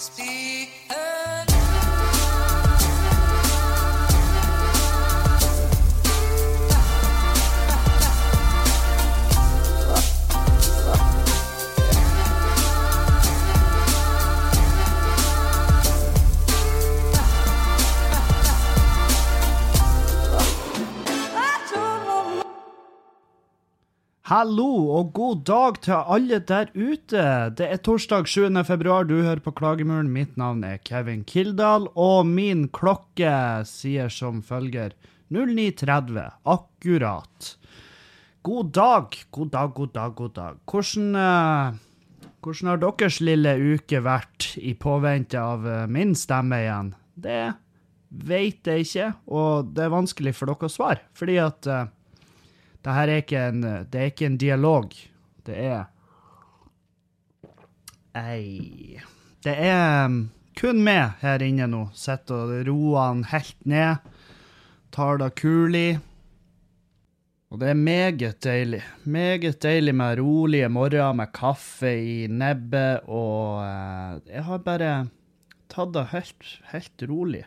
Speak. Hallo og god dag til alle der ute. Det er torsdag 7. februar, du hører på Klagemuren. Mitt navn er Kevin Kildahl, og min klokke sier som følger 09.30. Akkurat. God dag, god dag, god dag, god dag. Hvordan, uh, hvordan har deres lille uke vært i påvente av uh, min stemme igjen? Det vet jeg ikke, og det er vanskelig for dere å svare, fordi at eh, det her er ikke en, det er ikke en dialog. Det er Ei Det er um, kun meg her inne nå. Sitter og roer han helt ned. Tar det kulig. Og det er meget deilig. Meget deilig med rolige morgener med kaffe i nebbet, og uh, jeg har bare tatt det helt, helt rolig.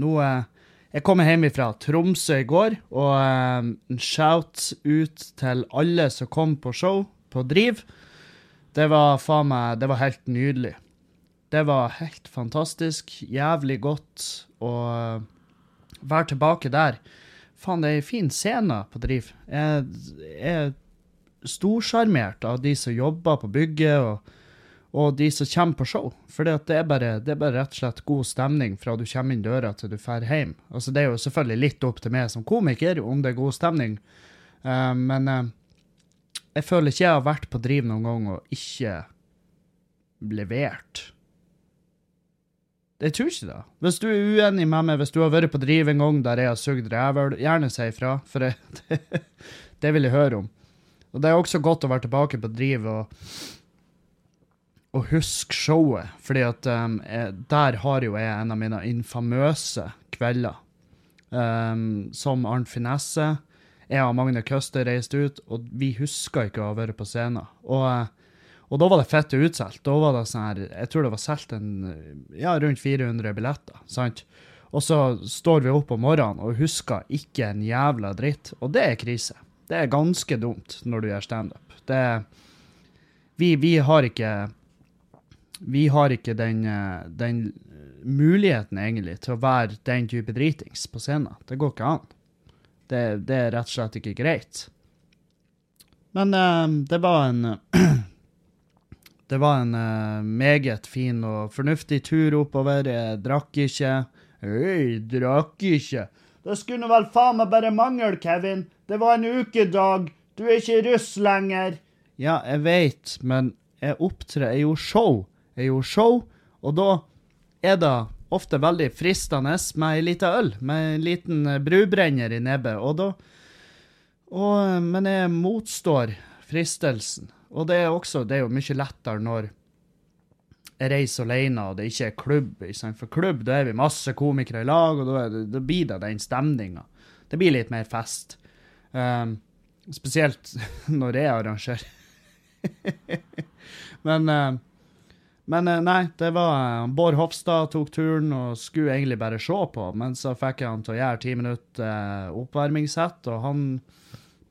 Nå uh, jeg kom hjem fra Tromsø i går, og um, shout ut til alle som kom på show på Driv. Det var faen meg Det var helt nydelig. Det var helt fantastisk. Jævlig godt å uh, være tilbake der. Faen, det er ei en fin scene på Driv. Jeg er storsjarmert av de som jobber på bygget. og og de som kommer på show. For det, det er bare rett og slett god stemning fra du kommer inn døra til du drar hjem. Altså, det er jo selvfølgelig litt opp til meg som komiker om det er god stemning, uh, men uh, jeg føler ikke jeg har vært på Driv noen gang og ikke levert. Jeg tror ikke det. Hvis du er uenig med meg, hvis du har vært på Driv en gang der jeg har sugd rævøl, gjerne si ifra, for jeg, det, det vil jeg høre om. Og det er også godt å være tilbake på Driv og å huske showet, fordi at um, jeg, der har jo jeg en av mine infamøse kvelder. Um, som Arnt Finesse. Jeg og Magne Køste reiste ut, og vi huska ikke å ha vært på scenen. Og, og, da var det fett utsolgt. Da var det sånn her Jeg tror det var solgt ja, rundt 400 billetter. sant? Og så står vi opp om morgenen og husker ikke en jævla dritt. Og det er krise. Det er ganske dumt når du gjør standup. Vi, vi har ikke vi har ikke den, eh, den, muligheten, egentlig, til å være den type dritings på scenen. Det går ikke an. Det, det er rett og slett ikke greit. Men uh, det var en Det var en uh, meget fin og fornuftig tur oppover. Jeg drakk ikke. Hei, drakk ikke. Det skulle vel faen meg bare mangle, Kevin. Det var en ukedag. Du er ikke russ lenger. Ja, jeg veit, men jeg opptrer gjorde show er jo show, og da er det ofte veldig fristende med ei lita øl, med en liten eh, brubrenner i nebbet. Og da og, eh, Men jeg motstår fristelsen. Og det er også det er jo mye lettere når jeg reiser alene og det ikke er klubb. For klubb, da er vi masse komikere i lag, og da, det, da blir det den stemninga. Det blir litt mer fest. Um, spesielt når jeg arrangerer. men uh, men eh, nei, det var eh, Bård Hofstad tok turen og skulle egentlig bare se på, men så fikk jeg han til å gjøre ti minutter eh, oppvarmingssett, og han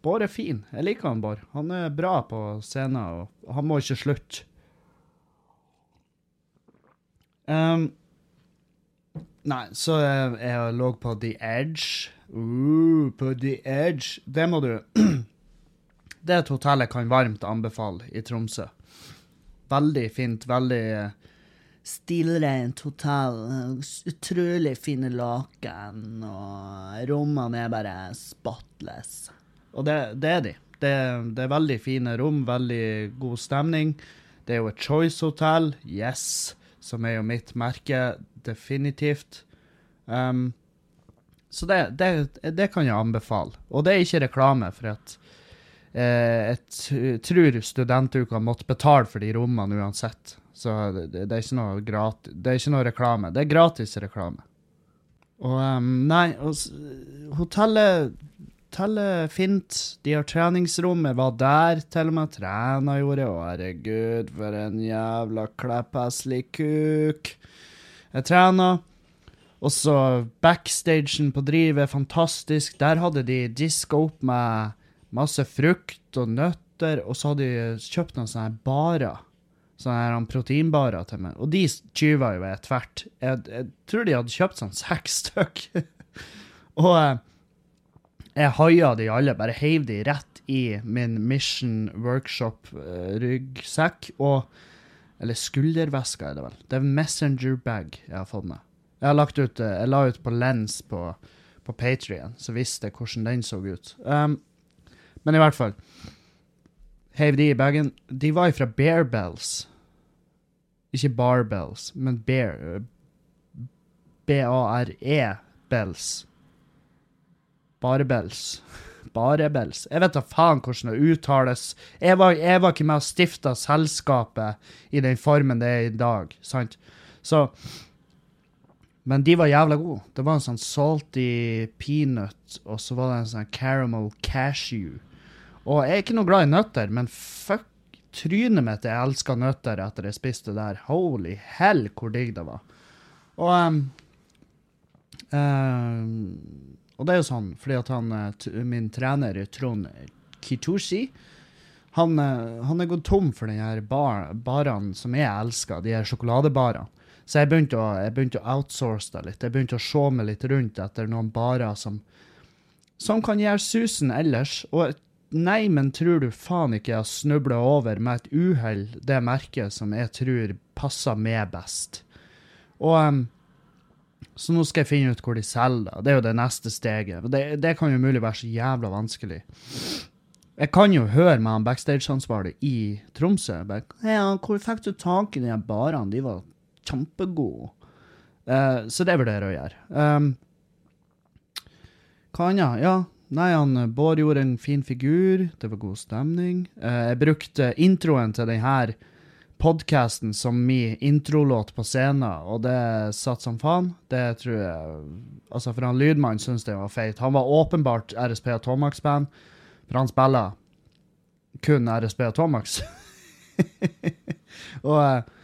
Bård er fin. Jeg liker han, Bård. Han er bra på scenen, og han må ikke slutte. Um, nei, så jeg, jeg lå på The Edge. Uh, på The Edge. Det må du Det er et hotell jeg kan varmt anbefale i Tromsø. Veldig fint. Veldig stillreint stilrent hotell. Utrolig fine laken, og rommene er bare spotless. Og det, det er de. Det, det, er veldig fine rom, veldig god stemning. Det er jo et Choice-hotell, yes, som er jo mitt merke, definitivt. Um, så det, det, det, kan jeg anbefale. Og det er ikke reklame, for at Eh, jeg tror studentuka måtte betale for de rommene uansett. Så det, det, er ikke noe gratis, det er ikke noe reklame. Det er gratis reklame. Og um, nei, hotellet teller fint. De har treningsrom. Jeg var der til og med. Trena gjorde. Å, herregud, for en jævla kleppheslig kuk. Jeg trena. Og så backstagen på Driv er fantastisk. Der hadde de diska opp med masse frukt og nøtter, og så hadde de kjøpt noen sånne barer. Sånne her proteinbarer til meg. Og de tyva jo jeg tvert. Jeg, jeg tror de hadde kjøpt sånn seks stykk. og eh, jeg haia de alle, bare heiv de rett i min Mission Workshop-ryggsekk. og Eller skulderveska, er det vel. Det er en messenger bag jeg har fått med. Jeg har lagt ut, eh, jeg la ut på Lens på, på Patrion, så visste jeg hvordan den så ut. Um, men i hvert fall. Heiv de i bagen. De var fra Bear Bells. Ikke Barbells, men Bear. eh, B-A-R-E Bells. Barebells. Barebells. Jeg vet da faen hvordan det uttales. Jeg var, jeg var ikke med og stifta selskapet i den formen det er i dag, sant? Så Men de var jævla gode. Det var en sånn salty peanut, og så var det en sånn caramel cashew. Og jeg er ikke noe glad i nøtter, men fuck trynet mitt, jeg elska nøtter etter jeg spiste det der. Holy hell, hvor digg det var. Og um, um, og det er jo sånn, fordi at han, eh, min trener Trond Kitushi han, eh, han er gått tom for den her bar, barene som jeg elsker, de her sjokoladebarene. Så jeg begynte, å, jeg begynte å outsource det litt. Jeg begynte å se meg litt rundt etter noen barer som, som kan gjøre susen ellers. Og nei, men tror du faen ikke jeg snubla over med et uhell det merket som jeg tror passer meg best. Og um, så nå skal jeg finne ut hvor de selger det. Er jo det neste steget. Det, det kan jo mulig være så jævla vanskelig. Jeg kan jo høre med han backstage-ansvarlig i Tromsø. Bare, ja, 'Hvor fikk du tak i de barene? De var kjempegode.' Uh, så det vurderer jeg å gjøre. Um, hva annet? Ja, nei, han eh, Bård gjorde en fin figur. Det var god stemning. Eh, jeg brukte introen til denne podkasten som min introlåt på scenen, og det satt som faen. Det tror jeg Altså, for han lydmannen syns det var feit. Han var åpenbart RSP og Tomax-band, for han spiller kun RSP og Tomax. og, eh,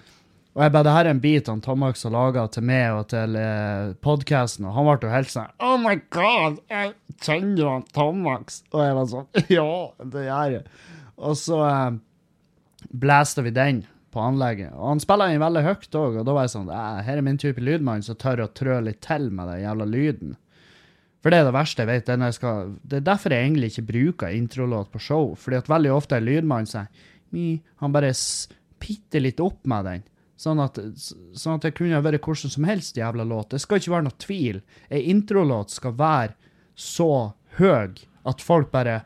og jeg ba, det her er en bit han Tomax har laga til meg og til eh, podkasten, og han ble jo helt sånn Oh my god, jeg kjenner jo han Tomax. Og jeg var sånn Ja, det gjør jeg. Og så eh, blæste vi den på anlegget. Og han spiller den veldig høyt òg, og da var jeg sånn "Æ, Her er min type lydmann som tør å trø litt til med den jævla lyden. For det er det verste jeg vet. Jeg skal, det er derfor jeg egentlig ikke bruker introlåt på show. Fordi at veldig ofte er lydmannen sånn Han bare pitter litt opp med den. Sånn at, sånn at det kunne ha vært hvordan som helst jævla låt. Det skal ikke være noe tvil. Ei introlåt skal være så høy at folk bare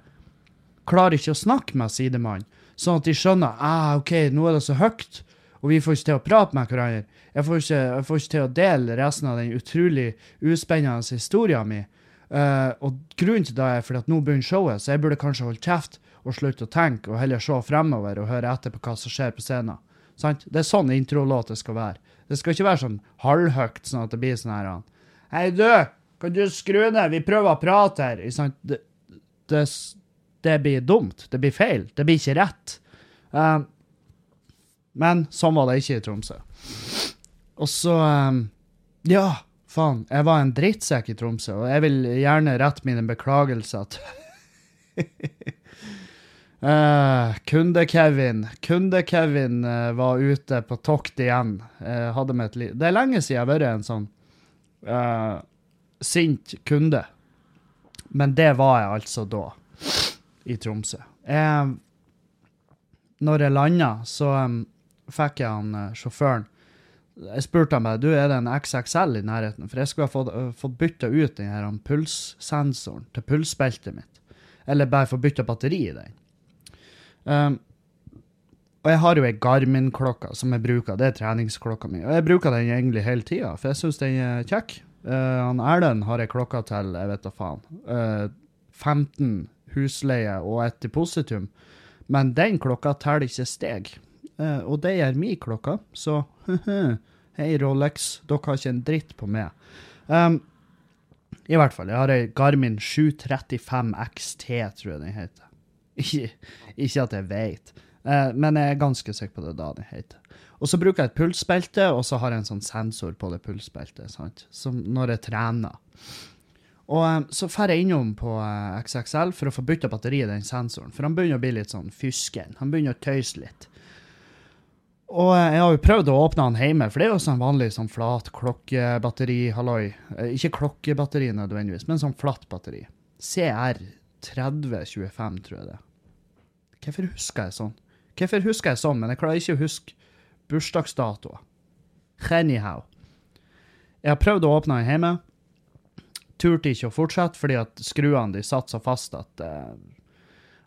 klarer ikke å snakke med sidemannen. Sånn at de skjønner ah, OK, nå er det så høyt, og vi får ikke til å prate med hverandre. Jeg får ikke, jeg får ikke til å dele resten av den utrolig uspennende historien min. Uh, og grunnen til det er fordi at nå begynner showet, så jeg burde kanskje holde kjeft og slutte å tenke, og heller se fremover og høre etter på hva som skjer på scenen. Sant? Det er sånn introlåter skal være. Det skal ikke være sånn halvhøyt, sånn at det blir sånn her Hei, du! Kan du skru ned? Vi prøver å prate her. Sant? Det, det, det blir dumt. Det blir feil. Det blir ikke rett. Um, men sånn var det ikke i Tromsø. Og så um, Ja, faen. Jeg var en drittsekk i Tromsø, og jeg vil gjerne rette mine beklagelser til Eh, Kunde-Kevin. Kunde-Kevin uh, var ute på tokt igjen. Uh, hadde med et liv. det er lenge siden jeg har vært en sånn uh, sint kunde. Men det var jeg altså da, i Tromsø. Jeg, når jeg landa, så um, fikk jeg han eh, sjåføren Jeg spurte han meg du, er det en XXL i nærheten, for jeg skulle ha fått, fått bytta ut den her pulssensoren til pulsbeltet mitt. Eller bare få bytta batteri i den. Um, og jeg har jo ei Garmin-klokke som jeg bruker, det er treningsklokka mi. Og jeg bruker den egentlig hele tida, for jeg syns den er kjekk. Uh, Erlend har ei klokke til, jeg vet da faen, uh, 15 husleie og et depositum. Men den klokka teller ikke steg. Uh, og det gjør min klokka, så hei Rolex, dere har ikke en dritt på meg. Um, I hvert fall. Jeg har ei Garmin 735 XT, tror jeg den heter. Ikke, at jeg vet, eh, men jeg er ganske sikker på det da det heter. Og så bruker jeg et pulsbelte, og så har jeg en sånn sensor på det pulsbeltet, sant? som når jeg trener. Og eh, så drar jeg innom på eh, XXL for å få bytta batteriet i den sensoren, for han begynner å bli litt sånn fysken. Han begynner å tøyse litt. Og jeg har jo prøvd å åpne han hjemme, for det er jo sånn vanlig sånn flat klokkebatteri, halloi. Ikke klokkebatteri nødvendigvis, men sånn flatt batteri. CR3025, tror jeg det. Hvorfor husker jeg sånn? Hvorfor husker jeg sånn, men jeg klarer ikke å huske bursdagsdatoer. Anyhow. Jeg har prøvd å åpne den hjemme. Turte ikke å fortsette, fordi at skruene de satt så fast at uh,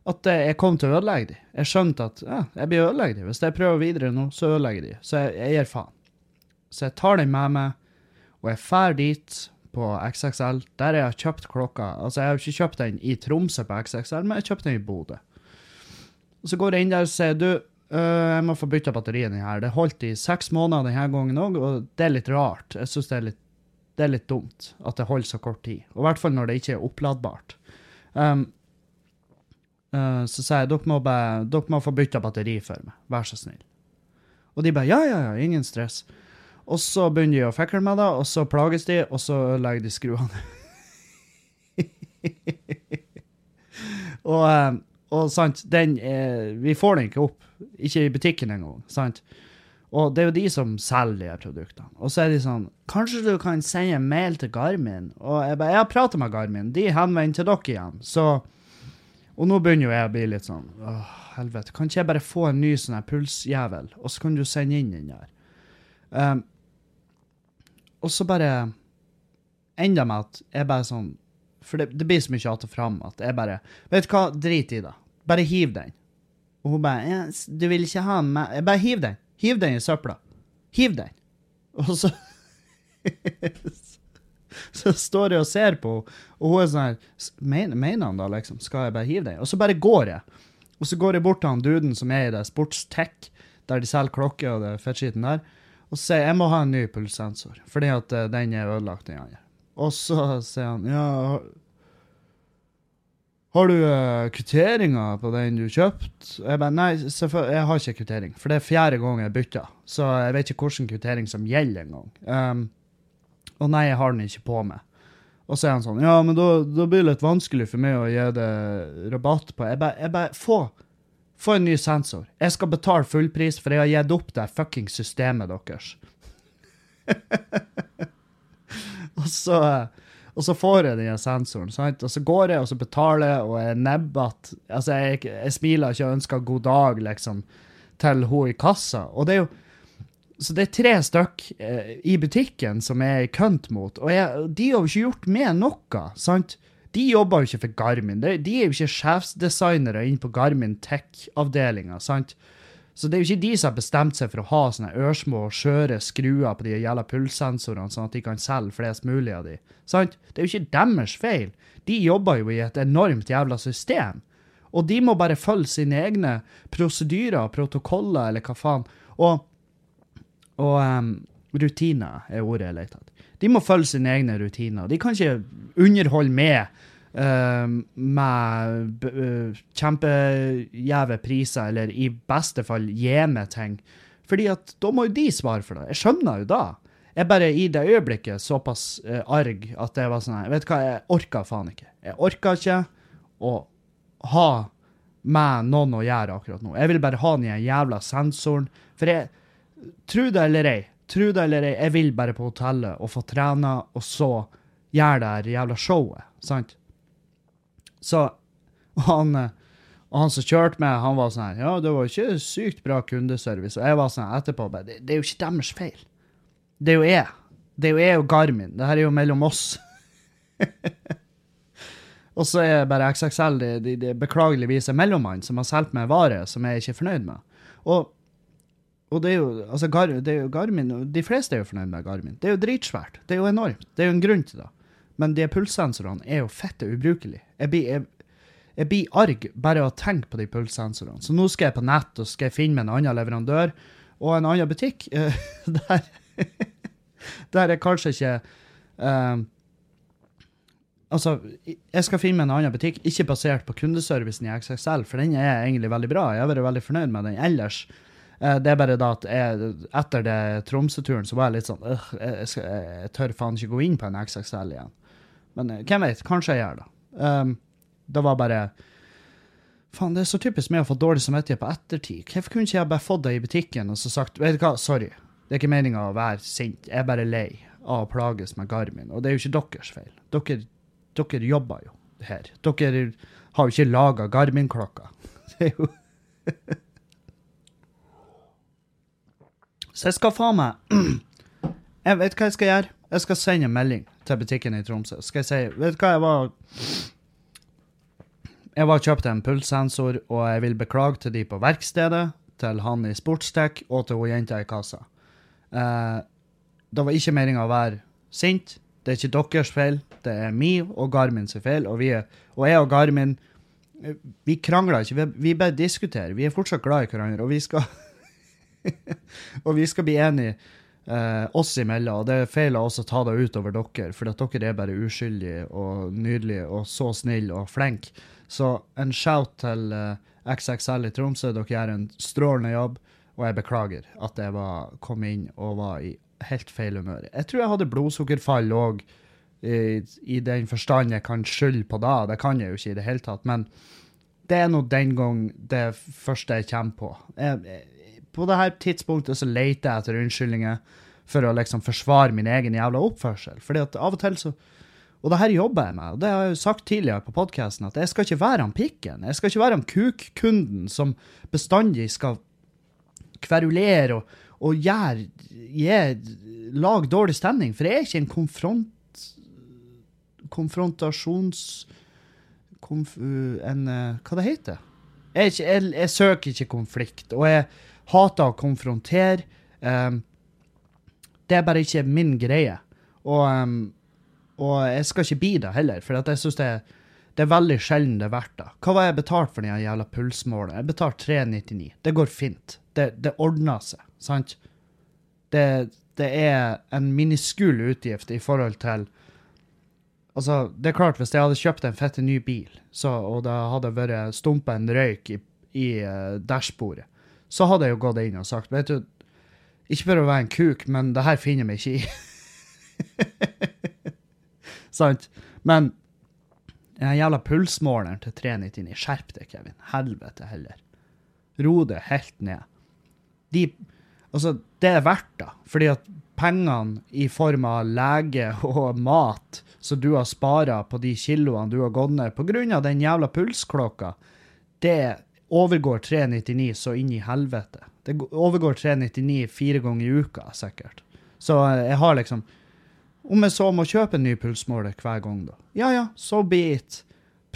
at eh, jeg kom til å ødelegge dem. Jeg skjønte at ja, jeg blir ødelagt. Hvis jeg prøver videre nå, så ødelegger de. Så jeg, jeg gir faen. Så jeg tar den med meg, og jeg drar dit på XXL, der jeg har kjøpt klokka. Altså, jeg har ikke kjøpt den i Tromsø på XXL, men jeg kjøpte den i Bodø. Og så går jeg inn der og sier du, øh, jeg må få bytta batteriet her. Det holdt i seks måneder denne gangen òg, og det er litt rart. Jeg syns det, det er litt dumt at det holder så kort tid. Og i hvert fall når det ikke er oppladbart. Um, uh, så sier jeg dere må, be, dere må få bytta batteri for meg, vær så snill. Og de bare ja, ja, ja, ingen stress. Og så begynner de å fikle med det, og så plages de, og så ødelegger de skruene. og, eh, og sant, den er, vi får den ikke opp, ikke i butikken engang, sant? Og det er jo de som selger de produktene. Og så er de sånn Kanskje du kan sende en mail til Garmin? Og jeg bare Jeg har pratet med Garmin. De henvender til dere igjen. Så Og nå begynner jo jeg å bli litt sånn Åh, helvete. Kan ikke jeg bare få en ny sånn her pulsjævel, og så kan du sende inn den der? Um, og så bare Enda med at jeg bare sånn For det, det blir så mye att og fram at jeg bare Vet du hva, drit i det. Bare hiv den. Og hun bare ja, 'Du vil ikke ha meg bare hiv den. Hiv den i søpla. Hiv den. Og så Så står jeg og ser på henne, og hun er sånn her mener, han da, liksom? Skal jeg bare hive den? Og så bare går jeg. Og så går jeg bort til han duden som er i det sportstech, der de selger klokker og det fettskiten der, og sier jeg jeg må ha en ny pulssensor, fordi at eh, den er ødelagt, den andre. Og så sier han ja, har- du uh, kvitteringer på den du kjøpte? Jeg bare, nei, jeg har ikke kvittering, for det er fjerde gang jeg bytter, så jeg vet ikke hvilken kvittering som gjelder engang. Um, og nei, jeg har den ikke på meg. Og så er han sånn, ja, men da, da blir det litt vanskelig for meg å gi det rabatt på. Jeg bare, jeg bare få, få en ny sensor. Jeg skal betale fullpris, for jeg har gitt opp det fucking systemet deres. og så... Og så får jeg den sensoren, sant? og så går jeg og så betaler jeg, og er nebbete. Altså, jeg, jeg smiler ikke og ønsker god dag, liksom, til hun i kassa. Og det er jo Så det er tre stykk eh, i butikken som jeg er kønt mot, og jeg, de har jo ikke gjort med noe, sant? De jobber jo ikke for Garmin. De, de er jo ikke sjefsdesignere inne på Garmin Tech-avdelinga, sant? Så det er jo ikke de som har bestemt seg for å ha sånne ørsmå, skjøre skruer på de jævla pulssensorene, sånn at de kan selge flest mulig av de. Sant? Det er jo ikke deres feil. De jobber jo i et enormt jævla system. Og de må bare følge sine egne prosedyrer, protokoller, eller hva faen. Og, og um, rutiner er ordet jeg leter etter. De må følge sine egne rutiner. De kan ikke underholde med med b- eh, kjempegjeve priser, eller i beste fall meg ting. Fordi at da må jo de svare for det. Jeg skjønner jo da. Jeg bare i det øyeblikket såpass arg at jeg var sånn her, Vet du hva, jeg orka faen ikke. Jeg orka ikke å ha med noen å gjøre akkurat nå. Jeg vil bare ha den jævla sensoren. For jeg Tro det eller ei, tro det eller ei, jeg vil bare på hotellet og få trene, og så gjøre det her jævla showet, sant? Så han, han som kjørte meg, han var sånn her Ja, det var ikke sykt bra kundeservice. Og jeg var sånn etterpå bare det, det er jo ikke deres feil. Det er jo jeg. Det er jo jeg og Garmin. Det her er jo mellom oss. og så er bare XXL det, det, det beklageligvis en mellommann som har solgt meg varer som jeg ikke er fornøyd med. Og, og det er jo altså Gar, det er jo Garmin De fleste er jo fornøyd med Garmin. Det er jo dritsvært. Det er jo enormt. Det er jo en grunn til det. Men de pulssensorene er jo fette ubrukelige. Jeg blir, jeg, jeg blir arg bare av å tenke på de pulssensorene. Så nå skal jeg på nett og skal finne meg en annen leverandør og en annen butikk uh, der, der jeg kanskje ikke uh, Altså, jeg skal finne meg en annen butikk, ikke basert på kundeservicen i XXL, for den er egentlig veldig bra. Jeg har vært veldig fornøyd med den ellers. Eh, Det er bare da at jeg, etter det Tromsø-turen så var jeg litt sånn øh, jeg, jeg, jeg tør faen ikke gå inn på en XXL igjen. Men eh, hvem vet, kanskje jeg gjør det. Um, det var bare Faen, det er så typisk med å få dårlig samvittighet på ettertid. Hvorfor kunne ikke jeg bare fått det i butikken og så sagt Vet du hva, sorry, det er ikke meninga å være sint, jeg er bare lei av å plages med Garmin. Og det er jo ikke deres feil. Dere, dere jobber jo her. Dere har jo ikke laga Garmin-klokka. Det er jo Så jeg skal faen meg Jeg vet hva jeg skal gjøre. Jeg skal sende en melding til butikken i Tromsø. Skal jeg si Vet du hva, jeg var Jeg var kjøpte en pulssensor, og jeg vil beklage til de på verkstedet, til han i Sportstech og til hun jenta i kassa. Eh, det var ikke meninga å være sint. Det er ikke deres feil, det er min og Garmin sin feil. Og, vi er, og jeg og Garmin vi krangler ikke, vi, vi bare diskuterer. Vi er fortsatt glad i hverandre, og vi skal og vi skal bli enige eh, oss imellom, og det er feil av oss å ta det ut over dere, for at dere er bare uskyldige og nydelige og så snille og flinke. Så en shout til eh, XXL i Tromsø, dere gjør en strålende jobb, og jeg beklager at jeg var, kom inn og var i helt feil humør. Jeg tror jeg hadde blodsukkerfall òg, i, i den forstand jeg kan skylde på da, det kan jeg jo ikke i det hele tatt, men det er nå den gang det første jeg kommer på. Jeg, jeg, på det her tidspunktet så leter jeg etter unnskyldninger for å liksom forsvare min egen jævla oppførsel. Fordi at av og til så Og det her jobber jeg med, og det har jeg jo sagt tidligere på podkasten, at jeg skal ikke være han pikken. Jeg skal ikke være han kukkunden som bestandig skal kverulere og, og gjøre Lage dårlig stemning. For jeg er ikke en konfront... Konfrontasjons... Konf, en uh, Hva det heter jeg, er jeg, jeg søker ikke konflikt, og jeg hater å konfrontere. Um, det er bare ikke min greie. Og, um, og jeg skal ikke bli det heller, for jeg syns det, det er veldig sjelden det er verdt det. Hva var jeg betalt for den jævla pulsmålet? Jeg betalte 399. Det går fint. Det, det ordner seg, sant? Det, det er en miniskul utgift i forhold til Altså, det er klart, hvis jeg hadde kjøpt en fette ny bil, så, og det hadde vært stumpa en røyk i, i uh, dashbordet, så hadde jeg jo gått inn og sagt Vet du, ikke for å være en kuk, men det her finner meg ikke i. Sant? Men den jævla pulsmåleren til 399, skjerp deg, Kevin. Helvete heller. Ro det helt ned. De Altså, det er verdt det, fordi at pengene i form av lege og mat som du har spara på de kiloene du har gått ned pga. den jævla pulsklokka, det overgår 399 så inn i helvete. Det overgår 399 fire ganger i uka, sikkert. Så eh, jeg har liksom Om jeg så må kjøpe en ny pulsmåler hver gang, da. Ja ja, so be it.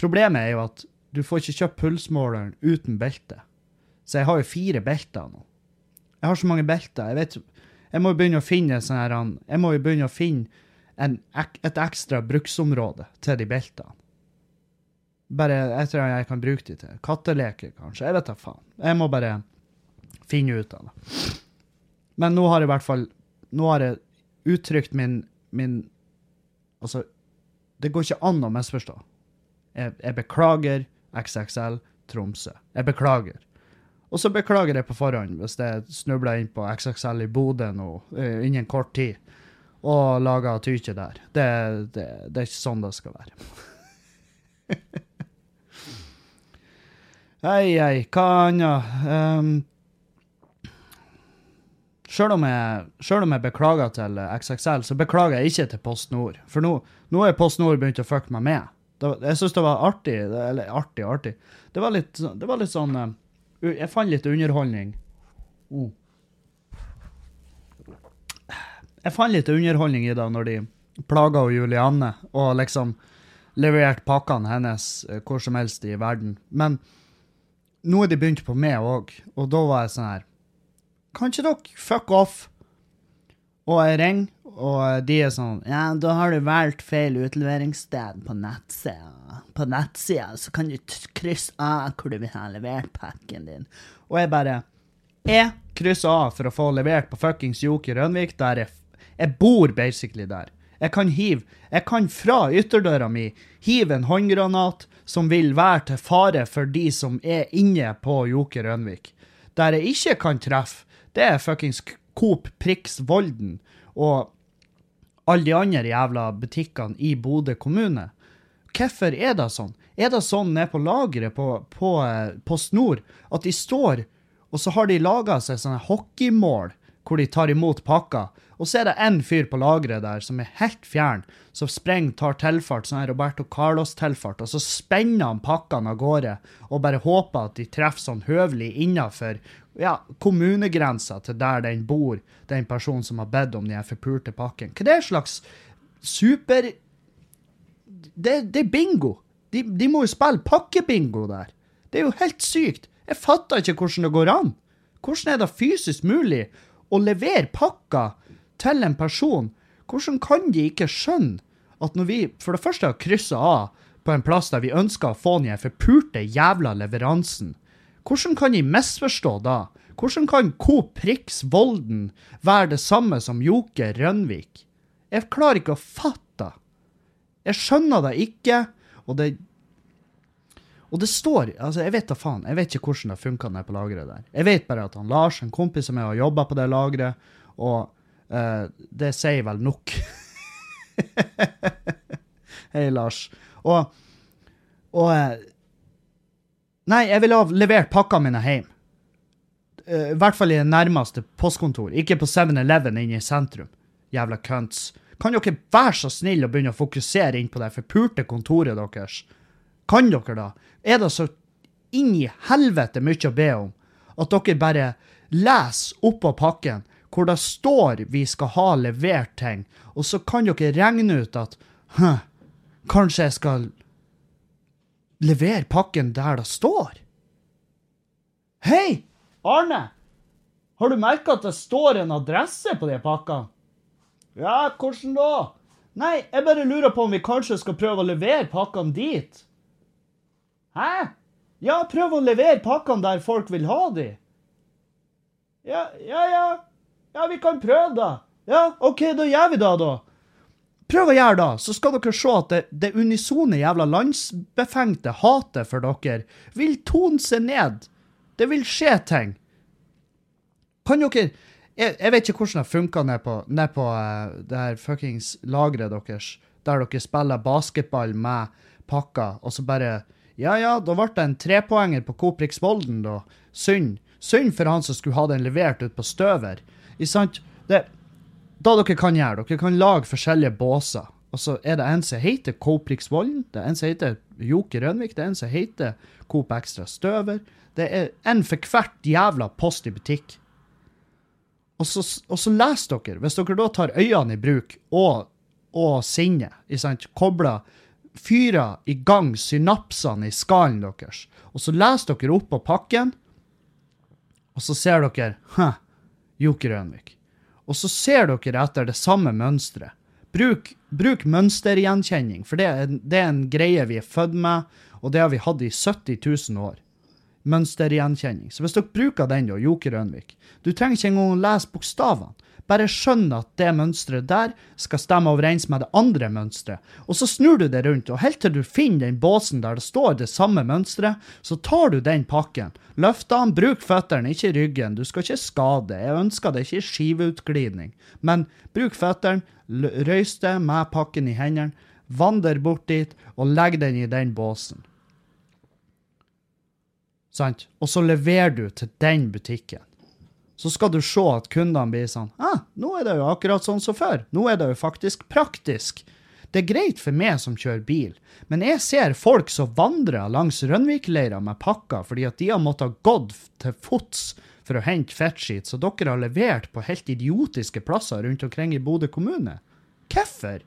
Problemet er jo at du får ikke kjøpt pulsmåleren uten belte. Så jeg har jo fire belter nå. Jeg har så mange belter. Jeg vet Jeg må jo begynne å finne sånn her Jeg må jo begynne å finne en, et ekstra bruksområde til de beltene. Bare jeg tror jeg kan bruke de til. Katteleker, kanskje. Jeg vet da faen. Jeg må bare finne ut av det. Men nå har jeg i hvert fall Nå har jeg uttrykt min, min Altså, det går ikke an å misforstå. Jeg, jeg beklager XXL Tromsø. Jeg beklager. Og så beklager jeg på forhånd hvis jeg snubler inn på XXL i Bodø nå eh, innen kort tid og lager tykje der. Det, det, det er ikke sånn det skal være. Hei, hei, hva annet? Um, Sjøl om, selv om jeg beklager til XXL, så beklager jeg ikke til Post Nord. For nå, nå er Post Nord begynt å fucke meg med. Det, jeg syns det var artig. Eller artig, artig. Det var litt, det var litt sånn uh, Jeg fant litt underholdning. Mm. Jeg fant litt underholdning i det når de plaga Julianne og liksom leverte pakkene hennes eh, hvor som helst i verden. Men nå er de begynte på meg òg, og da var jeg sånn her Kan ikke dere fuck off? Og jeg ringer, og de er sånn Ja, da har du valgt feil utleveringssted på nettsida. På nettsida så kan du krysse av hvor du vil ha levert pakken din. Og jeg bare Jeg krysser av for å få levert på fuckings Joker Rønvik, der jeg, jeg bor basically der. Jeg kan hive Jeg kan fra ytterdøra mi hive en håndgranat som vil være til fare for de som er inne på Joker Rønvik. Der jeg ikke kan treffe, det er fuckings Coop Prix Volden og alle de andre jævla butikkene i Bodø kommune. Hvorfor er det sånn? Er det sånn nede på lageret på, på på Snor at de står, og så har de laga seg sånne hockeymål hvor de tar imot pakker, og så er det én fyr på lageret der som er helt fjern, som springer, tar tilfart, sånn Roberto Carlos-tilfart, og så spenner han pakkene av gårde og bare håper at de treffer sånn høvelig innafor ja, kommunegrensa til der den bor, den personen som har bedt om den forpulte pakken. Hva er det slags super det, det er bingo. De, de, må jo spille pakkebingo der. Det er jo helt sykt. Jeg fatter ikke hvordan det går an. Hvordan er det fysisk mulig å levere pakker til en person? Hvordan kan de ikke skjønne at når vi for det første har kryssa av på en plass der vi ønsker å få den forpulte jævla leveransen, hvordan kan de misforstå da? Hvordan kan Coop Prix Volden være det samme som Joker Rønvik? Jeg klarer ikke å fatte. Jeg skjønner det ikke, og det og det står altså Jeg vet da faen. Jeg vet ikke hvordan det funka på lageret der. Jeg vet bare at han Lars, en kompis som jeg har jobba på det lageret, og uh, det sier vel nok. Hei, Lars. Og, og uh, Nei, jeg ville ha levert pakkene mine hjem. Uh, I hvert fall i det nærmeste postkontor. Ikke på 7-Eleven inne i sentrum. Jævla cunts. Kan dere være så snill å begynne å fokusere inn på det forpulte kontoret deres? Kan dere da? Er det så inn i helvete mye å be om at dere bare leser oppå pakken hvor det står vi skal ha levert ting, og så kan dere regne ut at Hm, kanskje jeg skal levere pakken der det står? Hei, Arne! Har du merka at det står en adresse på de pakkene? Ja, hvordan da? Nei, jeg bare lurer på om vi kanskje skal prøve å levere pakkene dit. Hæ? Ja, prøv å levere pakkene der folk vil ha de. Ja, ja, ja. Ja, vi kan prøve, da. Ja, OK, da gjør vi det, da. Prøv å gjøre det, så skal dere se at det, det unisone jævla landsbefengte hatet for dere vil tone seg ned. Det vil skje ting. Kan dere jeg, jeg, vet ikke hvordan det funka ned på, ned på uh, det her fuckings lageret deres, der dere spiller basketball med pakker, og så bare Ja, ja, da ble det en trepoenger på Coprix Volden, da. Synd. Synd for han som skulle ha den levert ut på støver. I sant? Det, da dere kan gjøre, dere kan lage forskjellige båser. Og så er det en som heter Coprix Volden, det er en som heter Joker Rønvik, det er en som heter Coop Extra Støver. Det er en for hvert jævla post i butikk. Og så, så leser dere, hvis dere da tar øynene i bruk og, og sinnet, kobler, fyrer i gang synapsene i skallen deres, og så leser dere opp på pakken, og så ser dere Hæ, Joker Rønvik. Og så ser dere etter det samme mønsteret. Bruk, bruk mønstergjenkjenning, for det er, det er en greie vi er født med, og det har vi hatt i 70 000 år mønstergjenkjenning. Så hvis dere bruker den, da, Joker Rønvik Du trenger ikke engang å lese bokstavene. Bare skjønn at det mønsteret der skal stemme overens med det andre mønsteret. Og så snur du det rundt, og helt til du finner den båsen der det står det samme mønsteret, så tar du den pakken. Løft den, bruk føttene, ikke ryggen. Du skal ikke skade. Jeg ønsker det ikke skiveutglidning. Men bruk føttene, røys det med pakken i hendene, vandre bort dit og legg den i den båsen. Sant? Og så leverer du til den butikken. Så skal du se at kundene blir sånn ah, nå er det jo akkurat sånn som før. Nå er det jo faktisk praktisk. Det er greit for meg som kjører bil, men jeg ser folk som vandrer langs Rønvik-leira med pakker fordi at de har måttet gått til fots for å hente fettskitt så dere har levert på helt idiotiske plasser rundt omkring i Bodø kommune. Hvorfor?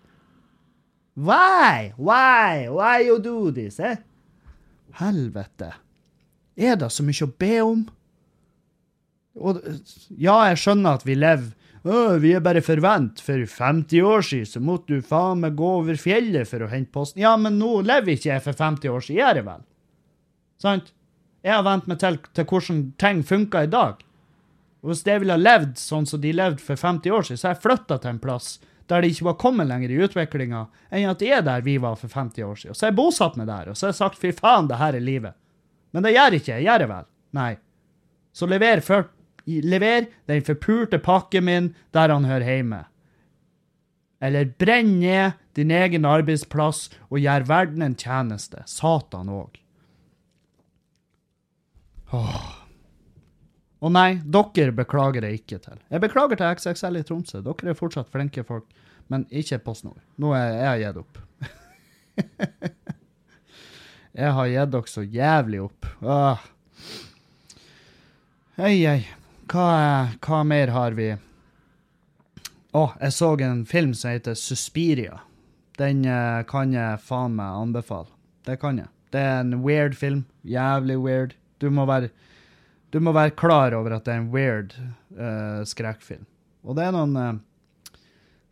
Why? Why? Why you do this, eh? Helvete. Er det så mye å be om? Og, ja, jeg skjønner at vi lever vi er bare forvent. For 50 år siden så måtte du faen meg gå over fjellet for å hente posten. Ja, men nå lever ikke jeg for 50 år siden, gjør jeg vel? Sant? Jeg har vent meg til, til hvordan ting funker i dag. Og hvis jeg ville ha levd sånn som de levde for 50 år siden, så har jeg flytta til en plass der de ikke var kommet lenger i utviklinga enn at det er der vi var for 50 år siden. Og Så har jeg bosatt meg der, og så har jeg sagt fy faen, det her er livet. Men det gjør ikke jeg. Gjør jeg vel? Nei. Så lever, for, lever den forpulte pakken min der han hører hjemme. Eller brenn ned din egen arbeidsplass og gjør verden en tjeneste. Satan òg. Og nei, dere beklager jeg ikke til. Jeg beklager til XXL i Tromsø. Dere er fortsatt flinke folk, men ikke PostNord. Nå er jeg gitt opp. jeg har gitt dere så jævlig opp. Åh. Hei, ei. Hva, hva mer har vi? Å, jeg så en film som heter Suspiria. Den eh, kan jeg faen meg anbefale. Det kan jeg. Det er en weird film. Jævlig weird. Du må være du må være klar over at det er en weird uh, skrekkfilm. Og det er noen uh,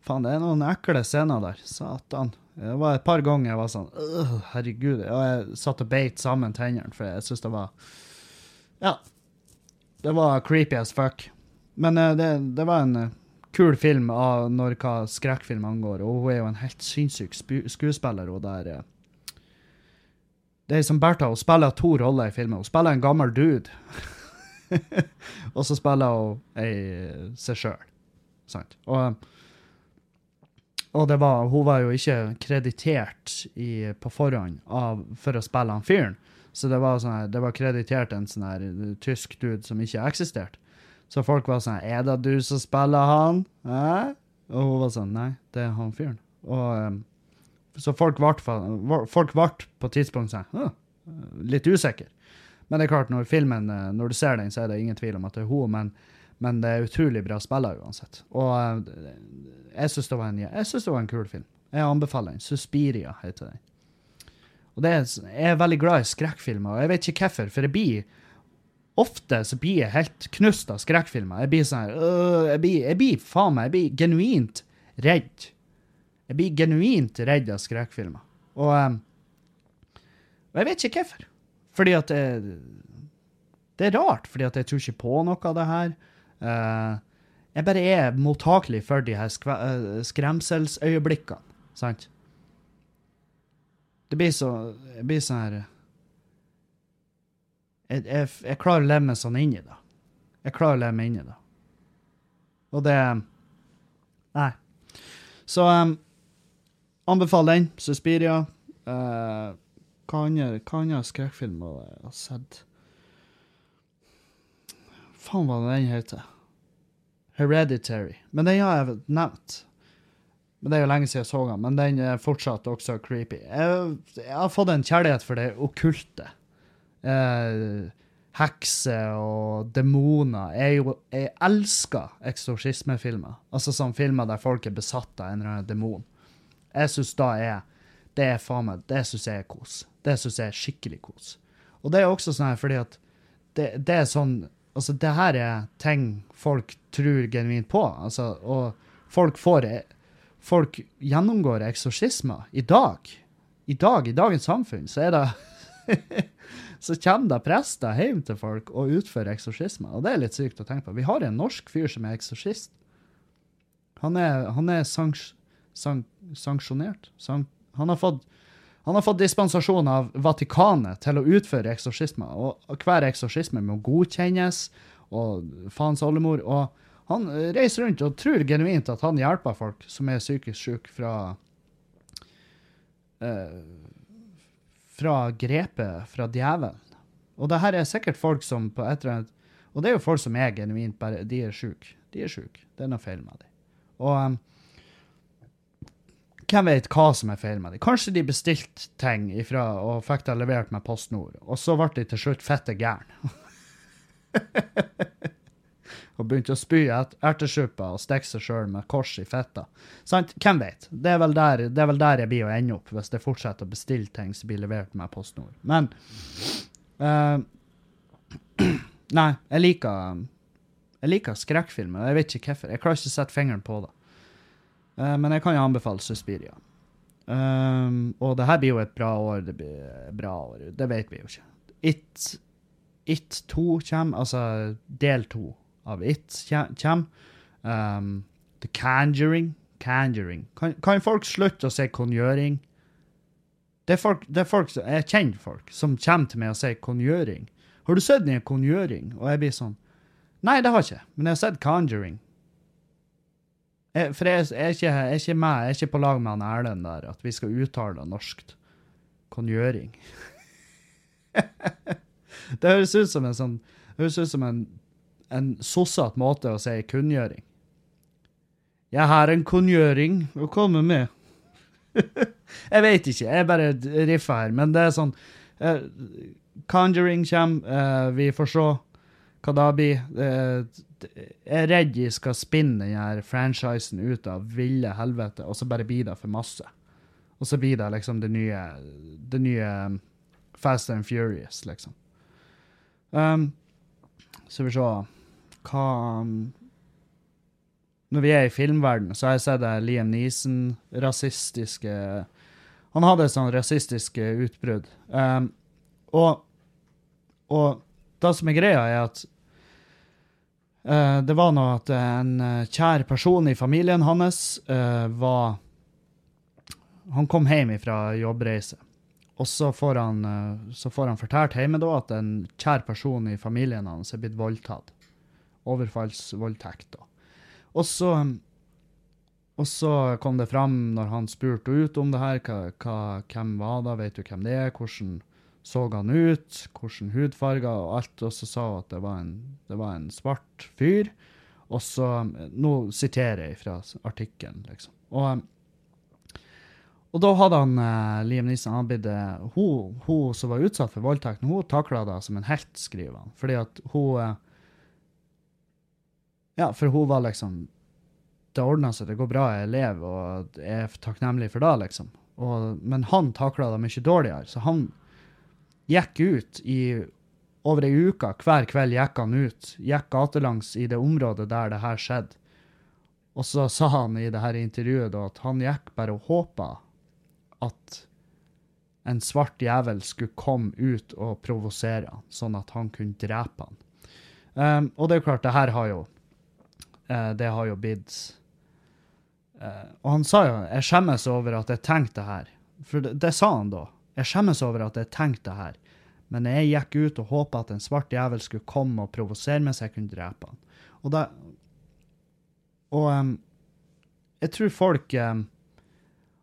Faen, det er noen ekle scener der. Satan. Det var et par ganger jeg var sånn Herregud. Og jeg satt og beit sammen tennene, for jeg syns det var Ja. Det var creepy as fuck. Men uh, det, det, var en kul film av når hva skrekkfilm angår, og hun er jo en helt sinnssyk skuespiller, hun der. Det er som Bertha, hun spiller to roller i filmen. Hun spiller en gammel dude. og så spiller hun ei seg sjøl. Og, og det var, hun var jo ikke kreditert i, på forhånd av, for å spille han fyren. Så det var, sånne, det var kreditert en sånn her tysk dude som ikke eksisterte. Så folk var sånn Er det du som spiller han? Hæ? Og hun var sånn Nei, det er han fyren. Og, så folk ble, på et tidspunkt sånn Litt usikker. Men det er klart, når filmen, eh, når du ser den, så er det ingen tvil om at det er hun, men, men det er utrolig bra spiller uansett. Og eh, jeg syns det, det, var en kul film. Jeg anbefaler den. 'Suspiria' heter den. Og er, Jeg er veldig glad i skrekkfilmer, og jeg vet ikke hvorfor, for jeg blir Ofte så blir jeg helt knust av skrekkfilmer. Jeg blir sånn øh, jeg, blir, jeg blir faen meg, jeg blir genuint redd. Jeg blir genuint redd av skrekkfilmer. Og, um, og jeg vet ikke hvorfor. Fordi at det, det er rart, fordi at jeg tror ikke på noe av det her. Uh, jeg bare er mottakelig for de her uh, skremselsøyeblikkene, sant? Det blir så Det blir sånn her jeg, jeg, jeg, klarer å leve meg sånn inn i det. Jeg klarer å leve meg inn i det. Og det Nei. Så um, anbefaler den. Suspiria. Uh, hva andre, hva har jeg sett? Faen, hva den heter? Hereditary. Men den har jeg nevnt. Men Det er jo lenge siden jeg så den, men den er fortsatt også creepy. Jeg, jeg har fått en kjærlighet for det okkulte. Eh, hekser og demoner. Jeg, jeg elsker eksorsismefilmer. Altså sånne filmer der folk er besatt av en eller annen demon. Jeg syns da er Det er faen meg Det syns jeg er kos. Det syns jeg er skikkelig kos. Og det er også sånn her fordi at det, det, er sånn Altså, det her er ting folk tror genuint på. Altså, og folk får Folk gjennomgår eksorsismer i dag. I dag, i dagens samfunn, så er det Så kommer det prester hjem til folk og utfører eksorsismer. Og det er litt sykt å tenke på. Vi har en norsk fyr som er eksorsist. Han er, han er sanks, sank, sanksjonert. Sank, han har fått han har fått dispensasjon av Vatikanet til å utføre eksorsismer, og hver eksorsisme må godkjennes, og faens oldemor. Og han reiser rundt og tror genuint at han hjelper folk som er psykisk syke, fra eh, fra grepet fra djevelen. Og det her er sikkert folk som på et eller annet Og det er jo folk som er genuint bare De er syke. De er syke. Det er noe feil med dem. Og um, hvem vet hva som er feil med dem? Kanskje de bestilte ting ifra og fikk det levert med PostNord, og så ble de til slutt fette gærne. og begynte å spy ertesuppe og stikke seg sjøl med kors i fitta. Sant? Hvem vet? Det er, der, det er, vel der, jeg blir å ende opp, hvis jeg fortsetter å bestille ting som blir levert med PostNord. Men uh, Nei, jeg liker jeg liker skrekkfilmer. Jeg vet ikke hvorfor. Jeg klarer ikke å sette fingeren på det. Uh, men jeg kan jo anbefale Suspiria. Um, og det her blir jo et bra år. Det blir bra år. Det vet vi jo ikke. It, It 2 kommer, altså del 2 av It kommer. Um, The Conjuring Conjuring. Kan, kan folk slutte å si kongjøring? Det er folk, det er folk Jeg kjenner folk som kommer til meg og sier kongjøring. Har du sett den kongjøring? Og jeg blir sånn Nei, det har jeg ikke, men jeg har sett Conjuring. Jeg, for jeg, jeg, er ikke, jeg er ikke med, jeg er ikke på lag med han Erlend der, at vi skal uttale det norskt. Kongjøring. det høres ut som en sånn Det høres ut som en, en sossete måte å si kunngjøring. Jeg har en kunngjøring å komme med. jeg vet ikke, jeg bare riffer her, men det er sånn uh, Conjuring kommer, uh, vi får se hva det blir. Uh, jeg er redd de skal spinne denne franchisen ut av ville helvete, og så bare blir det for masse. Og så blir det liksom det nye, det nye um, Fast and Furious, liksom. Um, så vi se Hva um, Når vi er i filmverdenen, så har jeg sett Liam Neeson rasistiske Han hadde et sånn rasistisk utbrudd. Um, og, og det som er greia, er at Uh, det var nå at en uh, kjær person i familien hans uh, var Han kom hjem fra jobbreise. Og så får han, får han fortalt hjemme da at en kjær person i familien hans er blitt voldtatt. Overfallsvoldtekt. Og så, og så kom det fram når han spurte ut om det her, hva, hva, hvem var det, vet du hvem det er, hvordan så han ut, hvordan hudfarger og alt, og så sa hun at det var, en, det var en svart fyr. Og så Nå siterer jeg fra artikkelen, liksom. Og, og da hadde han eh, Liam Neeson han hun, hun, som var utsatt for voldtekten, hun takla det som en helt, skriver han. Fordi at hun eh, Ja, for hun var liksom Det ordna seg, det går bra, jeg lever, og jeg er takknemlig for det, liksom. Og, men han takla det mye dårligere. Så han gikk ut i over ei uke. Hver kveld gikk han ut. Gikk gatelangs i det området der det her skjedde. Og så sa han i det her intervjuet da, at han gikk bare og håpa at en svart jævel skulle komme ut og provosere han, sånn at han kunne drepe han. Um, og det er klart, det her har jo uh, Det har jo blitt uh, Og han sa jo 'Jeg skjemmes over at jeg tenkte det her'. For det, det sa han da. Jeg skjemmes over at jeg tenkte det her, men jeg gikk ut og håpa at en svart jævel skulle komme og provosere meg så jeg kunne drepe han. Og, da, og um, jeg tror folk um,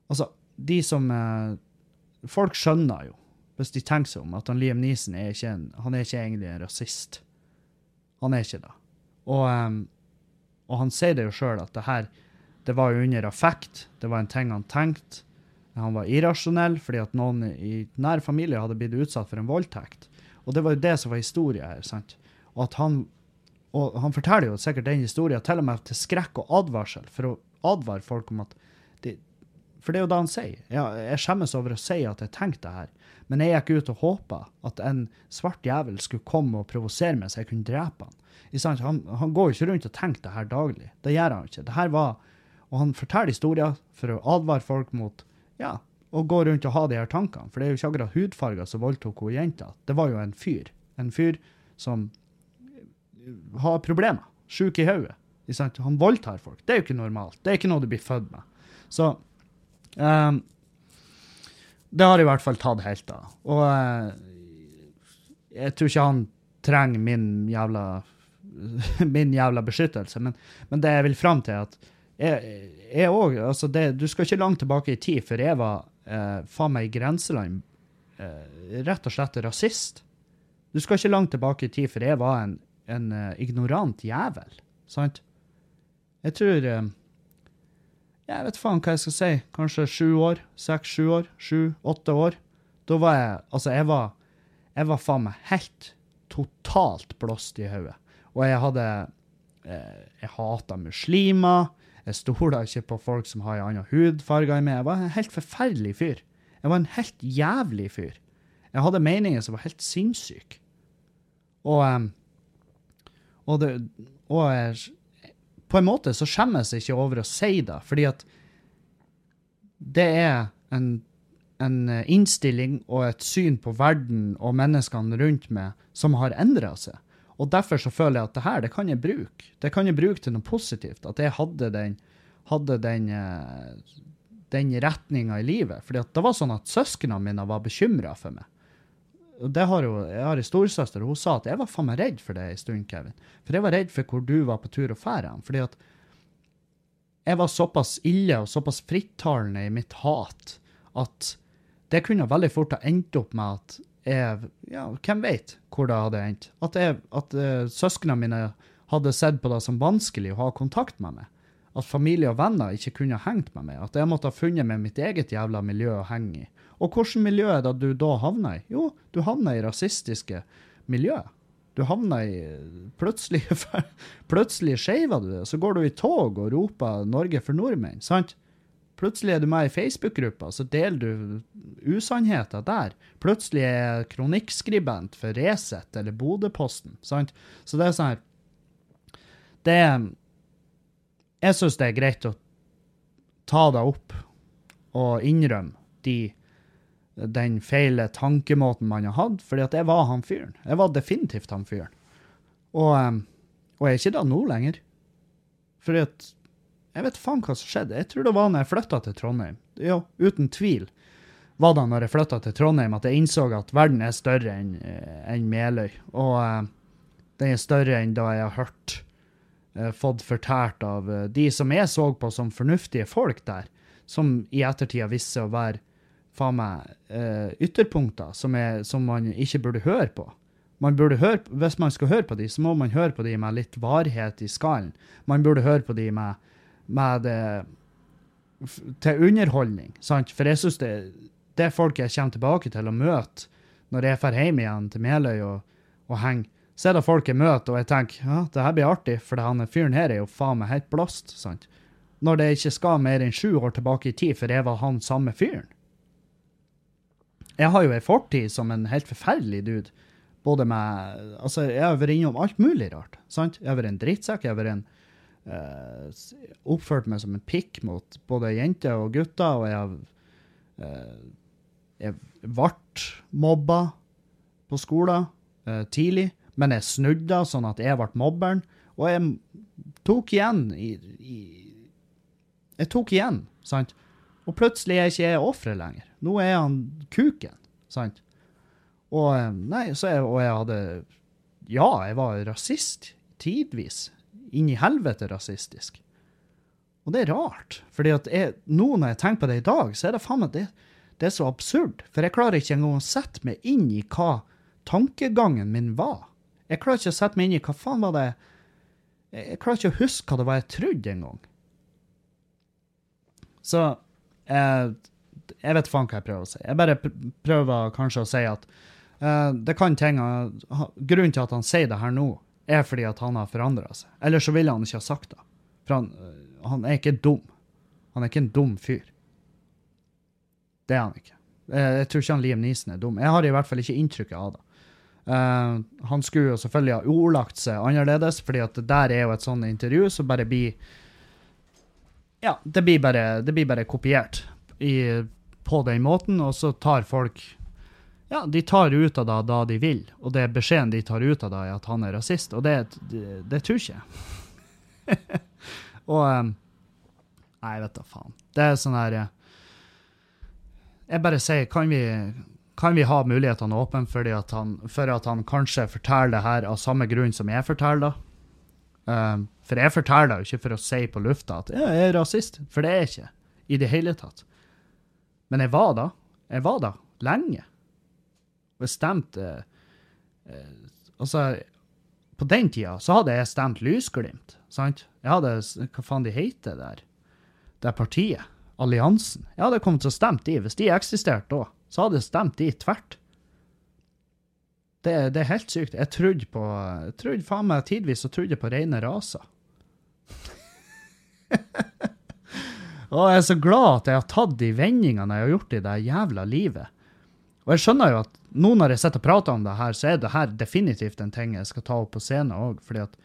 Altså, de som uh, Folk skjønner jo, hvis de tenker seg om, at han Liam Neeson er ikke, en, han er ikke egentlig en rasist. Han er ikke det. Og, um, og han sier det jo sjøl, at det her det var jo under affekt. Det var en ting han tenkte. Han var irrasjonell fordi at noen i nær familie hadde blitt utsatt for en voldtekt. Og det var jo det som var historien her. sant? Og at han, og han forteller jo sikkert den historien til og med til skrekk og advarsel, for å advare folk om at de, For det er jo det han sier. Ja, jeg skjemmes over å si at jeg tenkte det her, men jeg gikk ut og håpa at en svart jævel skulle komme og provosere meg så jeg kunne drepe han. Han, han går jo ikke rundt og tenker det her daglig. Det gjør han ikke. Det her var, Og han forteller historier for å advare folk mot ja, å gå rundt og ha de her tankene. For det er jo ikke akkurat hudfarger som voldtok hun jenta. Det var jo en fyr. En fyr som har problemer. Sjuk i hodet. Han voldtar folk. Det er jo ikke normalt. Det er ikke noe du blir født med. Så um, Det har i hvert fall tatt helt av. Og uh, jeg tror ikke han trenger min jævla min jævla beskyttelse, men, men det jeg vil fram til, at jeg, òg altså Du skal ikke langt tilbake i tid før jeg var eh, faen meg i grenseland eh, rett og slett rasist. Du skal ikke langt tilbake i tid før jeg var en, en uh, ignorant jævel. Sant? Jeg tror uh, Jeg vet faen hva jeg skal si. Kanskje sju år? Seks-sju år? Sju-åtte år? Da var jeg Altså, jeg var Jeg var faen meg helt totalt blåst i hodet. Og jeg hadde uh, Jeg hata muslimer. Jeg stoler ikke på folk som har en annen hudfarge enn meg. Jeg var en helt forferdelig fyr. Jeg var en helt jævlig fyr. Jeg hadde meninger som var helt sinnssyke. Og, og, det, og jeg, på en måte så skjemmes jeg ikke over å si det, fordi at det er en, en innstilling og et syn på verden og menneskene rundt meg som har endra seg. Og derfor så føler jeg at det her, det kan jeg bruke. Det kan jeg bruke til noe positivt. At jeg hadde den, hadde den, eh, den retninga i livet. Fordi det var sånn at søsknene mine var bekymra for meg. Det har jo, Jeg har en storesøster, og hun sa at jeg var faen meg redd for det en stund, Kevin. For jeg var redd for hvor du var på tur og fære hen. Fordi at jeg var såpass ille og såpass frittalende i mitt hat at det kunne veldig fort ha endt opp med at jeg Ja, hvem vet hvor det hadde endt? At, jeg, at uh, søsknene mine hadde sett på det som vanskelig å ha kontakt med meg. At familie og venner ikke kunne ha hengt med meg. At jeg måtte ha funnet meg mitt eget jævla miljø å henge i. Og hvilket miljø er det du da havner i? Jo, du havner i rasistiske miljø. Du havner i Plutselig, plutselig skeiver du det, så går du i tog og roper 'Norge for nordmenn', sant? Plutselig er du med i Facebook-gruppa, så deler du usannheter der. Plutselig er jeg kronikkskribent for Resett eller Bodøposten, sant? Så det er sånn her Det Jeg syns det er greit å ta deg opp og innrømme de den feile tankemåten man har hatt, fordi at jeg var han fyren. Jeg var definitivt han fyren. Og, um, og jeg er ikke da nå lenger. Fordi at Jeg vet faen hva som skjedde. Jeg tror det var når jeg flytta til Trondheim. Ja, uten tvil var det når jeg flytta til Trondheim at jeg innså at verden er større enn eh, en Meløy. Og uh, den er større enn da jeg har hørt fått fortært av de som jeg så på som fornuftige folk der, som i ettertid har vist seg å være faen meg uh, ytterpunkter som, er, som, man ikke burde høre på. Man burde høre, hvis man skal høre på de, så må man høre på de med litt varighet i skallen. Man burde høre på de med, med det, til underholdning, sant? For jeg syns det, det folk jeg kommer tilbake til å møte når jeg drar hjem igjen til Meløy og, og henger. Så er det folk jeg møter, og jeg tenker ja, det her blir artig, for han fyren her er jo faen meg helt blåst. sant? Når det ikke skal mer enn sju år tilbake i tid, for jeg var han samme fyren. Jeg har jo ei fortid som en helt forferdelig dude. Både med Altså, jeg har vært innom alt mulig rart. sant? Jeg har vært en drittsekk. Jeg har vært en uh, Oppført meg som en pikk mot både jenter og gutter, og jeg har uh, Jeg ble mobba på skolen uh, tidlig, men jeg snudde sånn at jeg ble mobberen, og jeg tok igjen i, i Jeg tok igjen, sant? Og plutselig er jeg ikke jeg offeret lenger. Nå er han kuken, sant? Og nei, så jeg, og jeg hadde Ja, jeg var rasist. Tidvis. Inn i helvete rasistisk. Og det er rart. fordi at jeg, nå når jeg tenker på det i dag, så er det faen meg det, det er så absurd. For jeg klarer ikke engang å sette meg inn i hva tankegangen min var. Jeg klarer ikke å sette meg inn i hva faen var det Jeg klarer ikke å huske hva det var jeg trodde engang. Så jeg, jeg vet faen hva jeg prøver å si. Jeg bare prøver kanskje å si at uh, det kan ting Grunnen til at han sier det her nå, er fordi at han har forandra seg. Ellers så ville han ikke ha sagt det. For han, han, er ikke dum. Han er ikke en dum fyr. Det er han ikke. Jeg, jeg tror ikke han Liam Neeson er dum. Jeg har i hvert fall ikke inntrykket av det. Uh, han skulle jo selvfølgelig ha ordlagt seg annerledes, fordi at der er jo et sånt intervju som bare blir Ja, det blir bare, det blir bare kopiert i, på den måten, og så tar folk Ja, de tar ut av det da de vil, og det beskjeden de tar ut av det, er at han er rasist, og det, det, det tror ikke jeg. og um, Nei, vet da faen. Det er sånn her Jeg bare sier, kan vi kan vi ha mulighetene åpne for at, han, kanskje forteller det her av samme grunn som jeg forteller det? Um, for jeg forteller det jo ikke for å si på lufta at jeg er rasist, for det er jeg ikke. I det hele tatt. Men jeg var da. Jeg var da lenge. Og jeg stemte eh, Altså, på den tida så hadde jeg stemt Lysglimt, sant? Jeg hadde Hva faen de heter der? Det partiet. Alliansen. Jeg hadde kommet til å stemme de. Hvis de eksisterte da, så hadde jeg stemt de tvert. Det, det, er helt sykt. Jeg trodde på jeg trodde faen meg Tidvis så trodde jeg på rene raser. og jeg er så glad at jeg har tatt de vendingene jeg har gjort i det jævla livet. Og jeg skjønner jo at nå når jeg sitter og prater om det her, så er det her definitivt en ting jeg skal ta opp på scenen òg, fordi at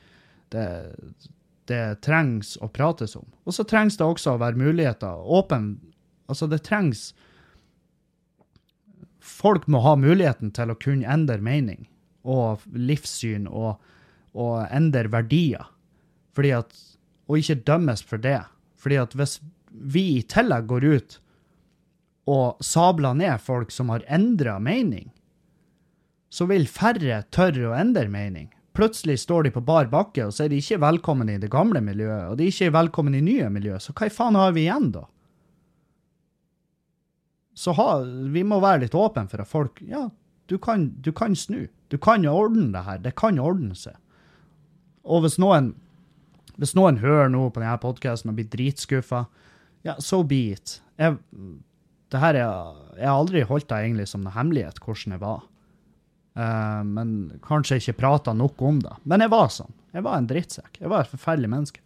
det, det trengs å prates om. Og så trengs det også å være muligheter. Åpen Altså, det trengs Folk må ha muligheten til å kunne endre mening og livssyn og, og endre verdier. Fordi at Og ikke dømmes for det. Fordi at hvis vi i tillegg går ut og sabler ned folk som har endra mening, så vil færre tørre å endre mening. Plutselig står de på bar bakke, og så er de ikke velkommen i det gamle miljøet, og de er ikke velkommen i nye miljø, så hva i faen har vi igjen, da? Så ha, vi må være litt åpne for at folk Ja, du kan, du kan snu. Du kan ordne det her. Det kan ordne seg. Og hvis noen hvis noen hører noe på denne podkasten og blir dritskuffa, ja, so be it. Jeg, det her er, jeg har aldri holdt det egentlig som noe hemmelighet hvordan jeg var. Uh, men kanskje ikke prata nok om det. Men jeg var sånn. Jeg var en drittsekk. Jeg var et forferdelig menneske.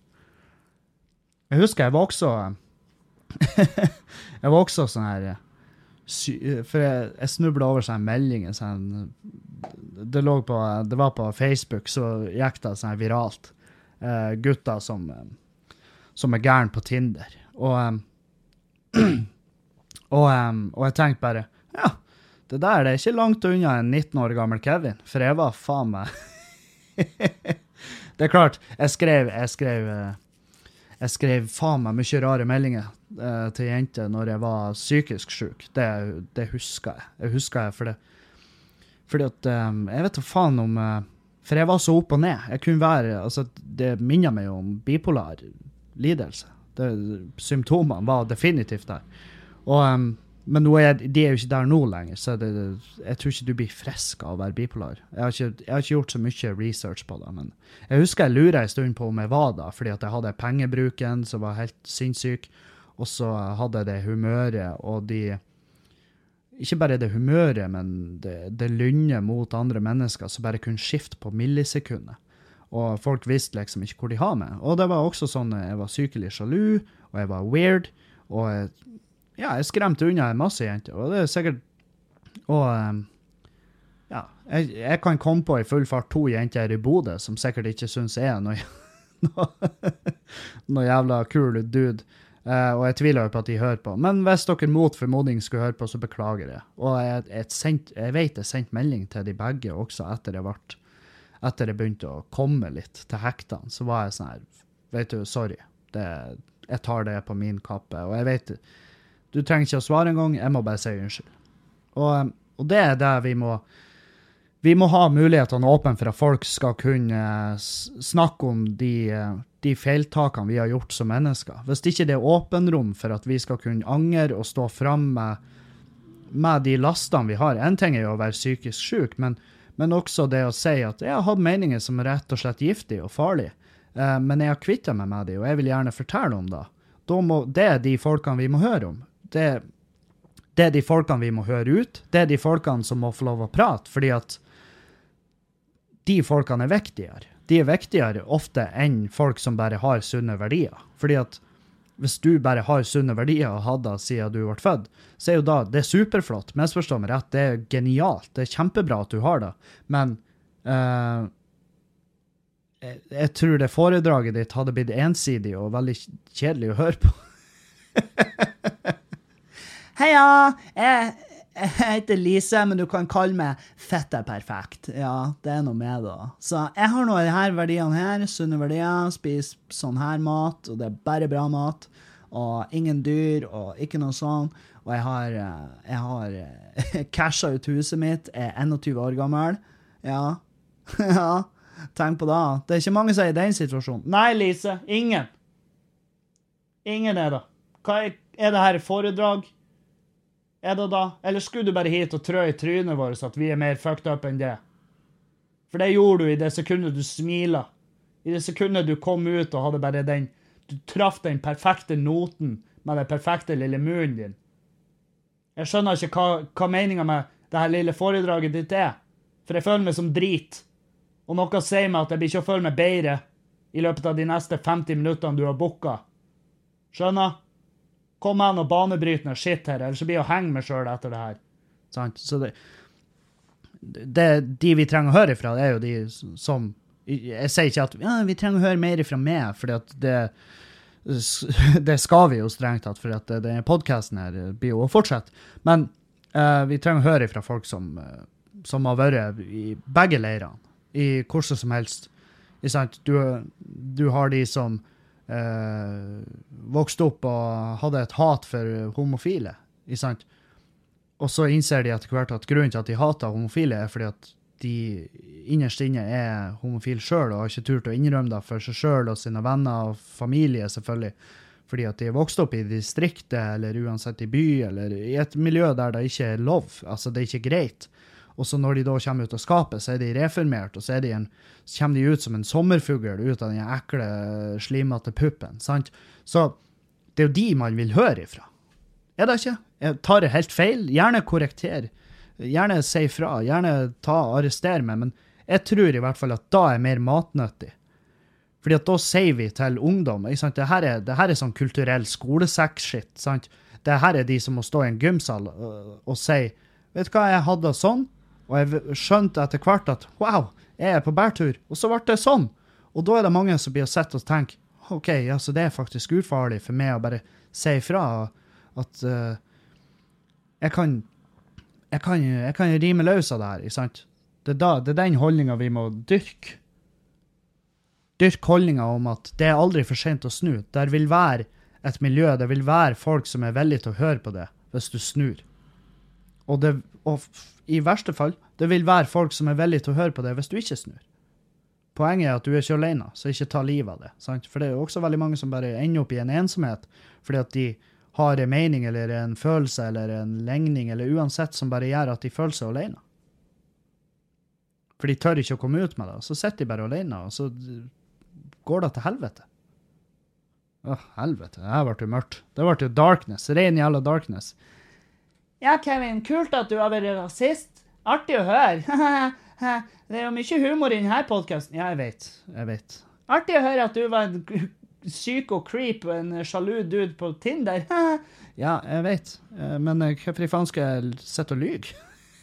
Jeg husker jeg var også Jeg var også sånn her For jeg, jeg snubla over sånne meldinger. Sånn, det, lå på, det var på Facebook, så gikk det sånn viralt. Uh, gutter som, som er gæren på Tinder. Og, og, og jeg tenkte bare Ja, det der det er ikke langt unna en 19 år gammel Kevin, for jeg var faen meg Det er klart, jeg skrev Jeg skrev, eh, jeg skrev faen meg mye rare meldinger uh, til jenter når jeg var psykisk syk. Det, det husker jeg. Jeg husker jeg for det. Fordi at Jeg vet da faen om uh, For jeg var så opp og ned. Jeg kunne være Altså, det minner meg om bipolar lidelse. Det, symptomene var definitivt der. Og um, men er, de er jo ikke der nå lenger, så det, jeg tror ikke du blir frisk av å være bipolar. Jeg har, ikke, jeg har, ikke, gjort så mye research på det, men jeg husker jeg lura en stund på om jeg var da, fordi jeg hadde pengebruken som var helt sinnssyk, og så hadde jeg det humøret og de Ikke bare det humøret, men det, det lynnet mot andre mennesker som bare kunne skifte på millisekunder. Og folk visste liksom ikke hvor de har meg. Og det var også sånn jeg var sykelig sjalu, og jeg var weird. og ja, jeg skremte unna masse jenter, og det er sikkert Og um, ja, jeg, jeg, kan komme på i full fart to jenter i Bodø som sikkert ikke syns jeg er noe, noe jævla kul dude. Uh, og jeg tviler jo på at de hører på. Men hvis dere mot formodning skulle høre på, så beklager jeg. Og jeg, jeg, sendt, jeg vet jeg sendte melding til de begge også etter jeg ble etter jeg begynte å komme litt til hektene, så var jeg sånn her Vet du, sorry. Det, jeg tar det på min kappe. Og jeg vet du trenger ikke å svare engang, jeg må bare si unnskyld. Og, og det er det vi må Vi må ha mulighetene åpne for at folk skal kunne snakke om de, de feiltakene vi har gjort som mennesker. Hvis ikke det er åpenrom for at vi skal kunne angre og stå fram med, med de lastene vi har En ting er jo å være psykisk syk, men, men også det å si at jeg har hatt meninger som er rett og slett giftige og farlige, eh, men jeg har kvitta meg med dem, og jeg vil gjerne fortelle om det. Må, det er de folkene vi må høre om det, det, er de folkene vi må høre ut. Det er de folkene som må få lov å prate, fordi at de folkene er viktigere. De er viktigere ofte enn folk som bare har sunne verdier. Fordi at hvis du bare har sunne verdier og hadde siden du ble født, så er jo da det er superflott. Misforstå meg rett, det er genialt. Det er kjempebra at du har det. Men uh, jeg, jeg, tror det foredraget ditt hadde blitt ensidig og veldig kjedelig å høre på. Heia! Jeg, jeg heter Lise, men du kan kalle meg Fette perfekt. Ja, det er noe med det. Så jeg har nå her verdiene her. Sunne verdier. Spis sånn her mat, og det er bare bra mat. Og ingen dyr, og ikke noe sånn. Og jeg har, eh, jeg har eh, casha ut huset mitt. Jeg er 21 år gammel. Ja. ja. Tenk på det. Det er ikke mange som er i den situasjonen. Nei, Lise. Ingen. Ingen er det. Hva er, er det her foredrag? Er det da? Eller skulle du bare hit og trø i trynet vårt at vi er mer fucked up enn det? For det gjorde du i det sekundet du smila. I det sekundet du kom ut og hadde bare den Du traff den perfekte noten med den perfekte lille munnen din. Jeg skjønner ikke hva, hva meninga med det her lille foredraget ditt er. For jeg føler meg som drit. Og noe sier meg at jeg blir ikke å føle meg bedre i løpet av de neste 50 minuttene du har booka. Skjønner? Kom med og banebrytende skitt her, ellers blir jeg å henge meg sjøl etter det her. Så det, det, De vi trenger å høre ifra, det er jo de som Jeg sier ikke at ja, vi trenger å høre mer ifra meg, for det det skal vi jo strengt tatt, for at denne podkasten her blir jo å fortsette. Men uh, vi trenger å høre fra folk som, som har vært i begge leirene, i hvordan som helst. Du, du, har de som vokste opp og hadde et hat for homofile. Og så innser de etter hvert at grunnen til at de hater homofile, er fordi at de innerst inne er homofile sjøl og har ikke turt å innrømme det for seg sjøl og sine venner og familie, selvfølgelig. Fordi at de er vokst opp i distriktet, eller uansett i by, eller i et miljø der det ikke er lov. Altså, det er ikke greit. Og så når de da kommer ut av skapet, så er de reformert, og så, de en, kommer de ut som en sommerfugl ut av den ekle, slimete puppen. sant? Så det er jo de man vil høre ifra. Er det ikke? Jeg tar det helt feil. Gjerne korrekter. Gjerne si fra. Gjerne ta arrester meg, men jeg tror i hvert fall at da er mer matnyttig. Fordi at da sier vi til ungdom ikke? Det her er, sånn kulturell skolesekk-shit. sant? Det her er de som må stå i en gymsal og, og si Vet du hva, jeg hadde sånn, og jeg skjønte etter hvert at wow, jeg er på bærtur. Og så ble det sånn. Og da er det mange som blir sett og tenker OK, ja, så det er faktisk ufarlig for meg å bare si ifra at uh, jeg kan jeg kan, jeg kan rime løs av det her, sant? Det er, da, det er den holdninga vi må dyrke. Dyrk holdninga om at det er aldri for sent å snu. Der vil være et miljø, det vil være folk som er villige til å høre på det hvis du snur. Og, det, og i verste fall, det vil være folk som er villige til å høre på det hvis du ikke snur. Poenget er at du er ikke alene, så ikke ta livet av det. Sant? For det er jo også veldig mange som bare ender opp i en ensomhet fordi at de har en mening eller en følelse eller en legning eller uansett som bare gjør at de føler seg alene. For de tør ikke å komme ut med det. Så sitter de bare alene, og så går det til helvete. Å, helvete. Det her ble jo mørkt. Det ble jo darkness. Ren jævla darkness. Ja, Kevin, kult at du har vært rasist. Artig å høre. det er jo mye humor i denne podkasten. Ja, jeg vet. Jeg vet. Artig å høre at du var en syk og creep og en sjalu dude på Tinder. ja, jeg vet. Eh, men eh, hvorfor i faen skal jeg sitte og lyge?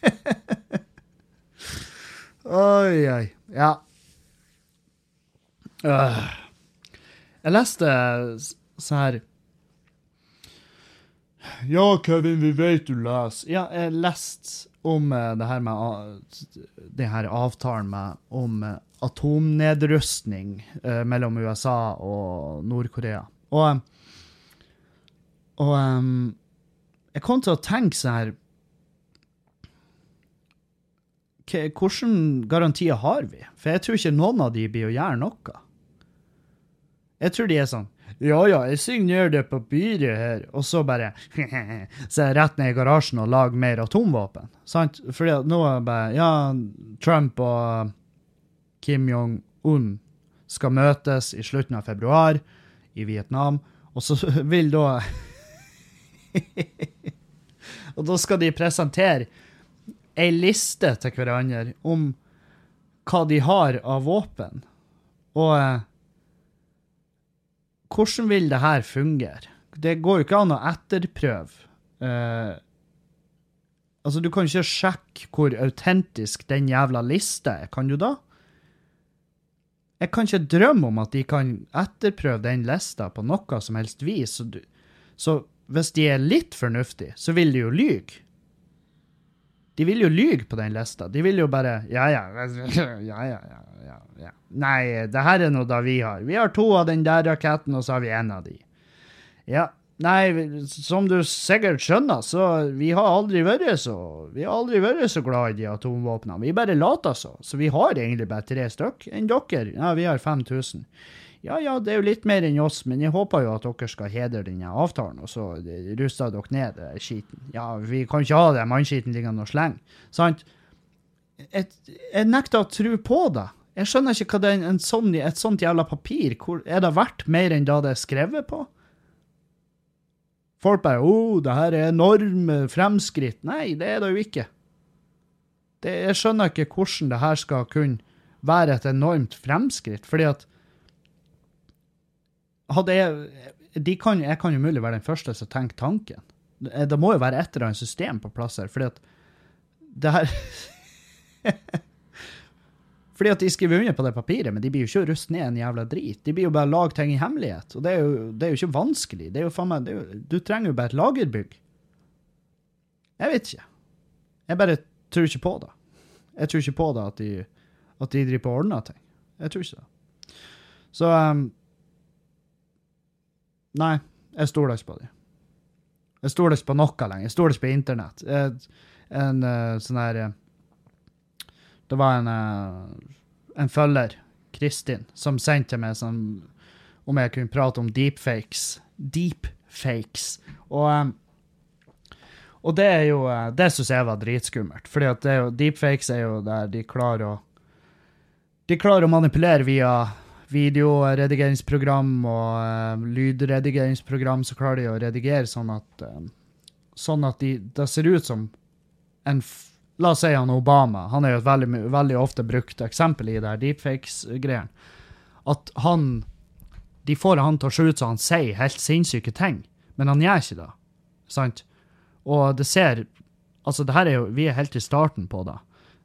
oi, oi. Ja. Uh. Jeg leste sånn her Ja, Kevin, vi vet du leser. Ja, jeg leste om uh, det her med uh, det her avtalen med, om atomnedrustning atomnedrustning mellom USA og Nord-Korea. Og, og um, jeg kom til å tenke sånn her Hvilke garantier har vi? For jeg tror ikke noen av de blir å gjøre noe. Jeg tror de er sånn ja, ja, jeg signerer det papiret her, og så bare Så jeg rett ned i garasjen og lager mer atomvåpen. Sant? Fordi nå er det bare Ja, Trump og Kim Jong-un skal møtes i slutten av februar i Vietnam, og så vil da Og da skal de presentere ei liste til hverandre om hva de har av våpen. Og eh, hvordan vil det her fungere? Det går jo ikke an å etterprøve. Uh, altså, du kan ikke sjekke hvor autentisk den jævla lista er, kan du da? Jeg kan ikke drømme om at de kan etterprøve den lista på noe som helst vis. Så, du, så hvis de er litt fornuftige, så vil de jo lyge. De vil jo lyge på den lista. De vil jo bare Ja, ja, ja, ja, ja, ja, ja. Nei, det her er noe da vi har. Vi har to av den der raketten, og så har vi én av de. Ja. Nei, som du sikkert skjønner, så vi har aldri vært så Vi har aldri vært så glad i de atomvåpnene. Vi bare later så. Så vi har egentlig bare tre stykk enn dere. Ja, vi har 5000. Ja, ja, det er jo litt mer enn oss, men jeg håper jo at dere skal hedre denne avtalen, og så ruster dere ned skiten. Ja, vi kan ikke ha det mannskiten liggende og slenge. Sant? Jeg, jeg nekter å tro på det. Jeg skjønner ikke hva det er en sånn, et sånt jævla papir hvor, Er det verdt mer enn da det er skrevet på? Folk bare 'Å, oh, det her er enorme fremskritt'. Nei, det er det jo ikke. Det, jeg skjønner ikke hvordan det her skal kunne være et enormt fremskritt, fordi at hadde jeg kan, Jeg kan jo mulig være den første som tenker tanken. Det, det må jo være et eller annet system på plass her, fordi at det her Fordi at de skriver under på det papiret, men de blir jo ikke å ruste ned en jævla drit. De blir jo bare lage ting i hemmelighet. Og det er jo, det er jo ikke vanskelig. Det er jo faen meg, jo, du trenger jo bare et lagerbygg. Jeg vet ikke. Jeg bare tror ikke på det. Jeg tror ikke på det at de, at de driver på og ordner ting. Jeg tror ikke det. Så um, Nei, jeg stoler ikke på dem. Jeg stoler ikke på noe lenger. Jeg stoler ikke på internett. En, eh, sånn her eh, Det var en, uh, en følger, Kristin, som sendte meg sånn om jeg kunne prate om deepfakes. Deepfakes. Og, um, og det er jo Det syns jeg var dritskummelt. Fordi at deepfakes er jo der de klarer å De klarer å manipulere via videoredigeringsprogram og eh, lydredigeringsprogram, så klarer de å redigere sånn at eh, Sånn at de, det ser ut som en La oss si han Obama. Han er jo et veldig, veldig ofte brukt eksempel i det her deepfakes-greiene. At han De får han til å se ut som han sier helt sinnssyke ting, men han gjør ikke det. Sant? Og det ser Altså, det her er jo Vi er helt i starten på det.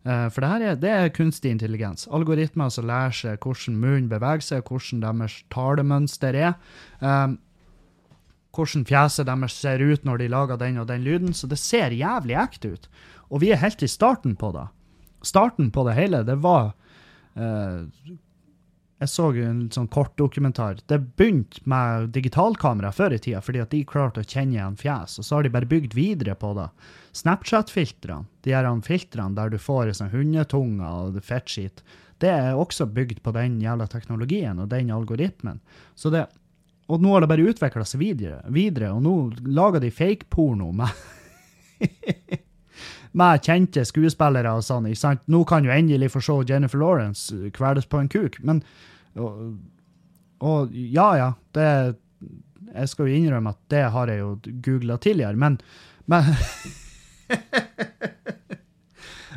Eh, for det her er, det er kunstig intelligens. Algoritmer som lærer seg hvordan munnen beveger seg, hvordan deres talemønster er. Um, hvordan fjeset deres ser ut når de lager den og den lyden. Så det ser jævlig ekte ut. Og vi er helt i starten på det. Starten på det hele, det var eh, Jeg så en sånn kort dokumentar. Det begynte med digitalkamera før i tida, fordi at de klarte å kjenne igjen fjes. Og så har de bare bygd videre på det. Snapchat-filtrene, de her filtrene der du får sånn hundetunge og fettskitt, det er også bygd på den jævla teknologien og den algoritmen. Så det, og nå har det bare utvikla seg videre, videre, og nå lager de fake-porno med med kjente skuespillere og sånn. ikke sant? Nå kan jo endelig få se Jennifer Lawrence kveles på en kuk, men og, og ja, ja, det Jeg skal jo innrømme at det har jeg jo googla tidligere, men, men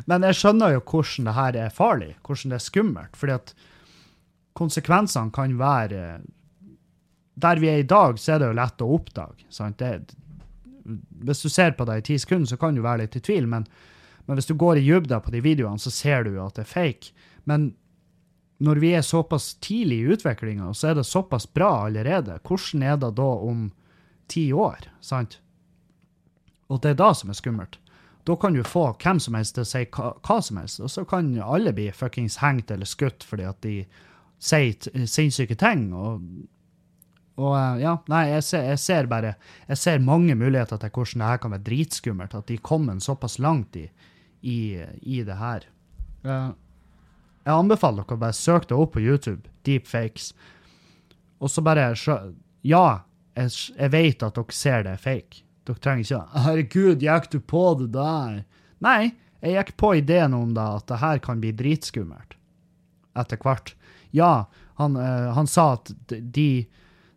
Men jeg skjønner jo hvordan det her er farlig, hvordan det er skummelt. fordi at konsekvensene kan være Der vi er i dag, så er det jo lett å oppdage. sant? Det, hvis du ser på det i ti sekunder, så kan du være litt i tvil, men, men hvis du går i dybden på de videoene, så ser du jo at det er fake. Men når vi er såpass tidlig i utviklinga, så er det såpass bra allerede. Hvordan er det da om ti år? sant? Og det er da som er skummelt. Da kan du få hvem som helst til å si hva, hva som helst, og så kan alle bli fuckings hengt eller skutt fordi at de sier sinnssyke ting. og og eh, ja, nei, jeg ser, jeg ser, bare Jeg ser mange muligheter til hvordan det her kan være dritskummelt. At de kommer såpass langt i, i, i det her. Jeg anbefaler dere å bare søke det opp på YouTube. Deepfakes. Og så bare Ja, jeg, jeg vet at dere ser det er fake. Dere trenger ikke 'Herregud, gikk du på det der?' Nei, jeg gikk på ideen om det, at det her kan bli dritskummelt. Etter hvert. Ja, han, uh, han sa at de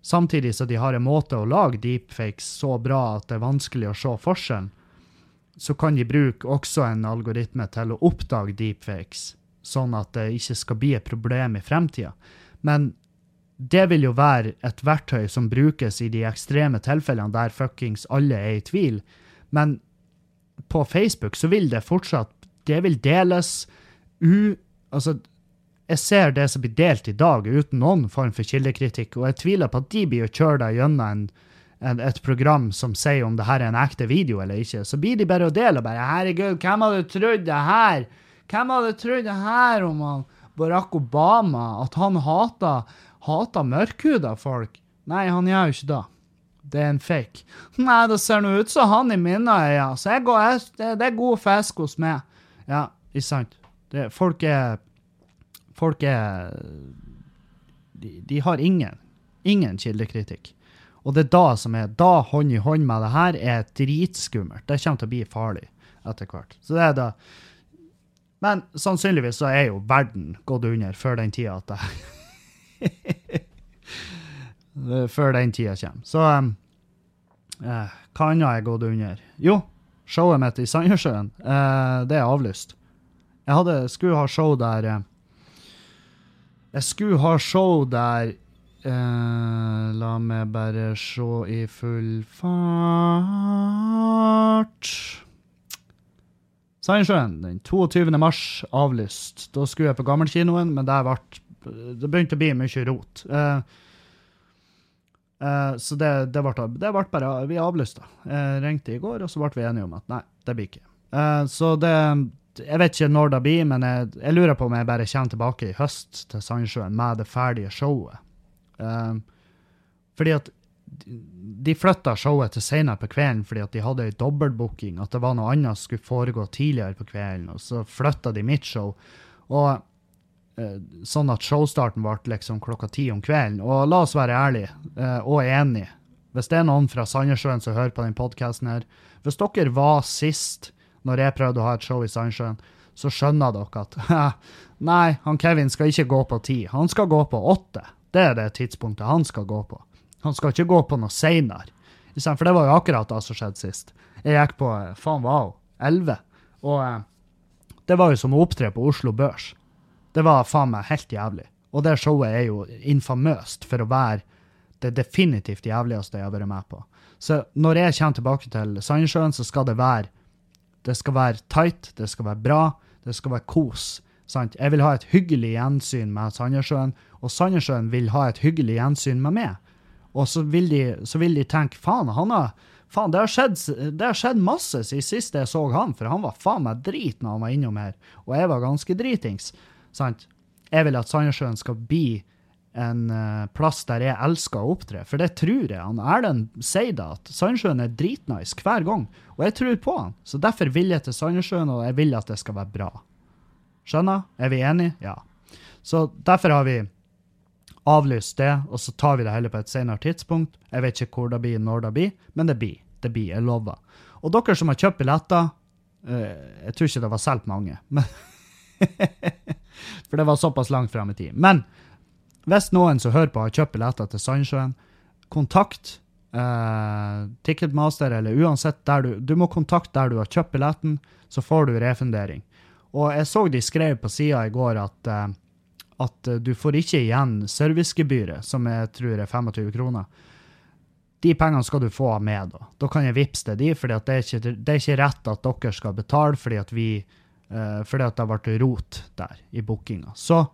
Samtidig som de har en måte å lage deepfakes så bra at det er vanskelig å se forskjellen, så kan de bruke også en algoritme til å oppdage deepfakes, sånn at det ikke skal bli et problem i fremtida. Men det vil jo være et verktøy som brukes i de ekstreme tilfellene der fuckings alle er i tvil. Men på Facebook så vil det fortsatt Det vil deles u... Altså, jeg ser det som blir delt i dag, uten noen form for kildekritikk, og jeg tviler på at de blir å kjøre deg gjennom en, en, et program som sier om det her er en ekte video eller ikke. Så blir de bare å dele og bare 'Herregud, hvem hadde trodd det her?' Hvem hadde trodd det her om han Barack Obama? At han hater, hater mørkhuda folk? Nei, han gjør jo ikke det. Det er en fake. Nei, det ser nå ut som han i mine øyne, så jeg går, jeg, det, det, er god fisk hos meg. Ja, ikke sant? Det, folk er Folk er de, de, har ingen, ingen kildekritikk. Og det er da som er da hånd i hånd med det her er dritskummelt. Det kommer til å bli farlig etter hvert. Så det er da Men sannsynligvis så er jo verden gått under før den tida at det Før den tida kommer. Så um, eh, hva annet er gått under? Jo, showet mitt i Sandnessjøen, eh, det er avlyst. Jeg hadde, skulle ha show der eh, jeg skulle ha show der eh, La meg bare se i full fart Sandnessjøen den 22. mars avlyst. Da skulle jeg på gammelkinoen, men det, ble, det begynte å bli mye rot. Eh, eh, så det, det, ble, det ble bare Vi avlysta. Jeg ringte i går, og så ble vi enige om at nei, det blir ikke. Eh, så det jeg vet ikke når det blir, men jeg, jeg, lurer på om jeg bare kommer tilbake i høst til Sandsjøen med det ferdige showet. Um, fordi at de flytta showet til senere på kvelden fordi at de hadde ei dobbeltbooking, at det var noe annet som skulle foregå tidligere på kvelden, og så flytta de mitt show. Og eh, Sånn at showstarten ble liksom klokka ti om kvelden. Og la oss være ærlige eh, og enige. Hvis det er noen fra Sandnessjøen som hører på denne podkasten her, hvis dere var sist når jeg prøvde å ha et show i Sandsjøen, så skjønner dere at nei, han Kevin skal ikke gå på ti, han skal gå på åtte. Det er det tidspunktet han skal gå på. Han skal ikke gå på noe seinere. For det var jo akkurat det som skjedde sist. Jeg gikk på eh, faen wow, 11. Og eh, det var jo som å opptre på Oslo Børs. Det var faen meg helt jævlig. Og det showet er jo infamøst for å være det definitivt jævligste jeg har vært med på. Så når jeg kommer tilbake til Sandsjøen, så skal det være det skal være tight, det skal være bra, det skal være kos. Sant? Jeg vil ha et hyggelig gjensyn med Sandnessjøen, og Sandnessjøen vil ha et hyggelig gjensyn med meg. Og så vil de, så vil de tenke faen, han har, faen det, har skjedd, det har skjedd masse siden sist jeg så han, for han var faen meg drit når han var innom her, og jeg var ganske dritings. Sant? Jeg vil at Sandnessjøen skal bli en uh, plass der jeg elsker å opptre, for det tror jeg. han Erlend sier da, at Sandnessjøen er dritnice hver gang, og jeg tror på han. Så derfor vil jeg til Sandnessjøen, og jeg vil at det skal være bra. Skjønner? Er vi enige? Ja. Så derfor har vi avlyst det, og så tar vi det heller på et senere tidspunkt. Jeg vet ikke hvor det blir, når det blir, men det blir. Det blir, jeg lover. Og dere som har kjøpt billetter uh, Jeg tror ikke det var solgt mange, men For det var såpass langt frem i tid. Men hvis noen som hører på, har kjøpt billetter til Sandsjøen, kontakt eh, Ticketmaster, eller uansett du Du må kontakte der du har kjøpt billetten, så får du refundering. Og jeg så de skrev på sida i går at, eh, at du får ikke igjen servicegebyret, som jeg tror er 25 kroner. De pengene skal du få med, da. Da kan jeg vippse til de, for det, er ikke, det er ikke rett at dere skal betale fordi at vi eh, fordi at det vært rot der i bookinga. Så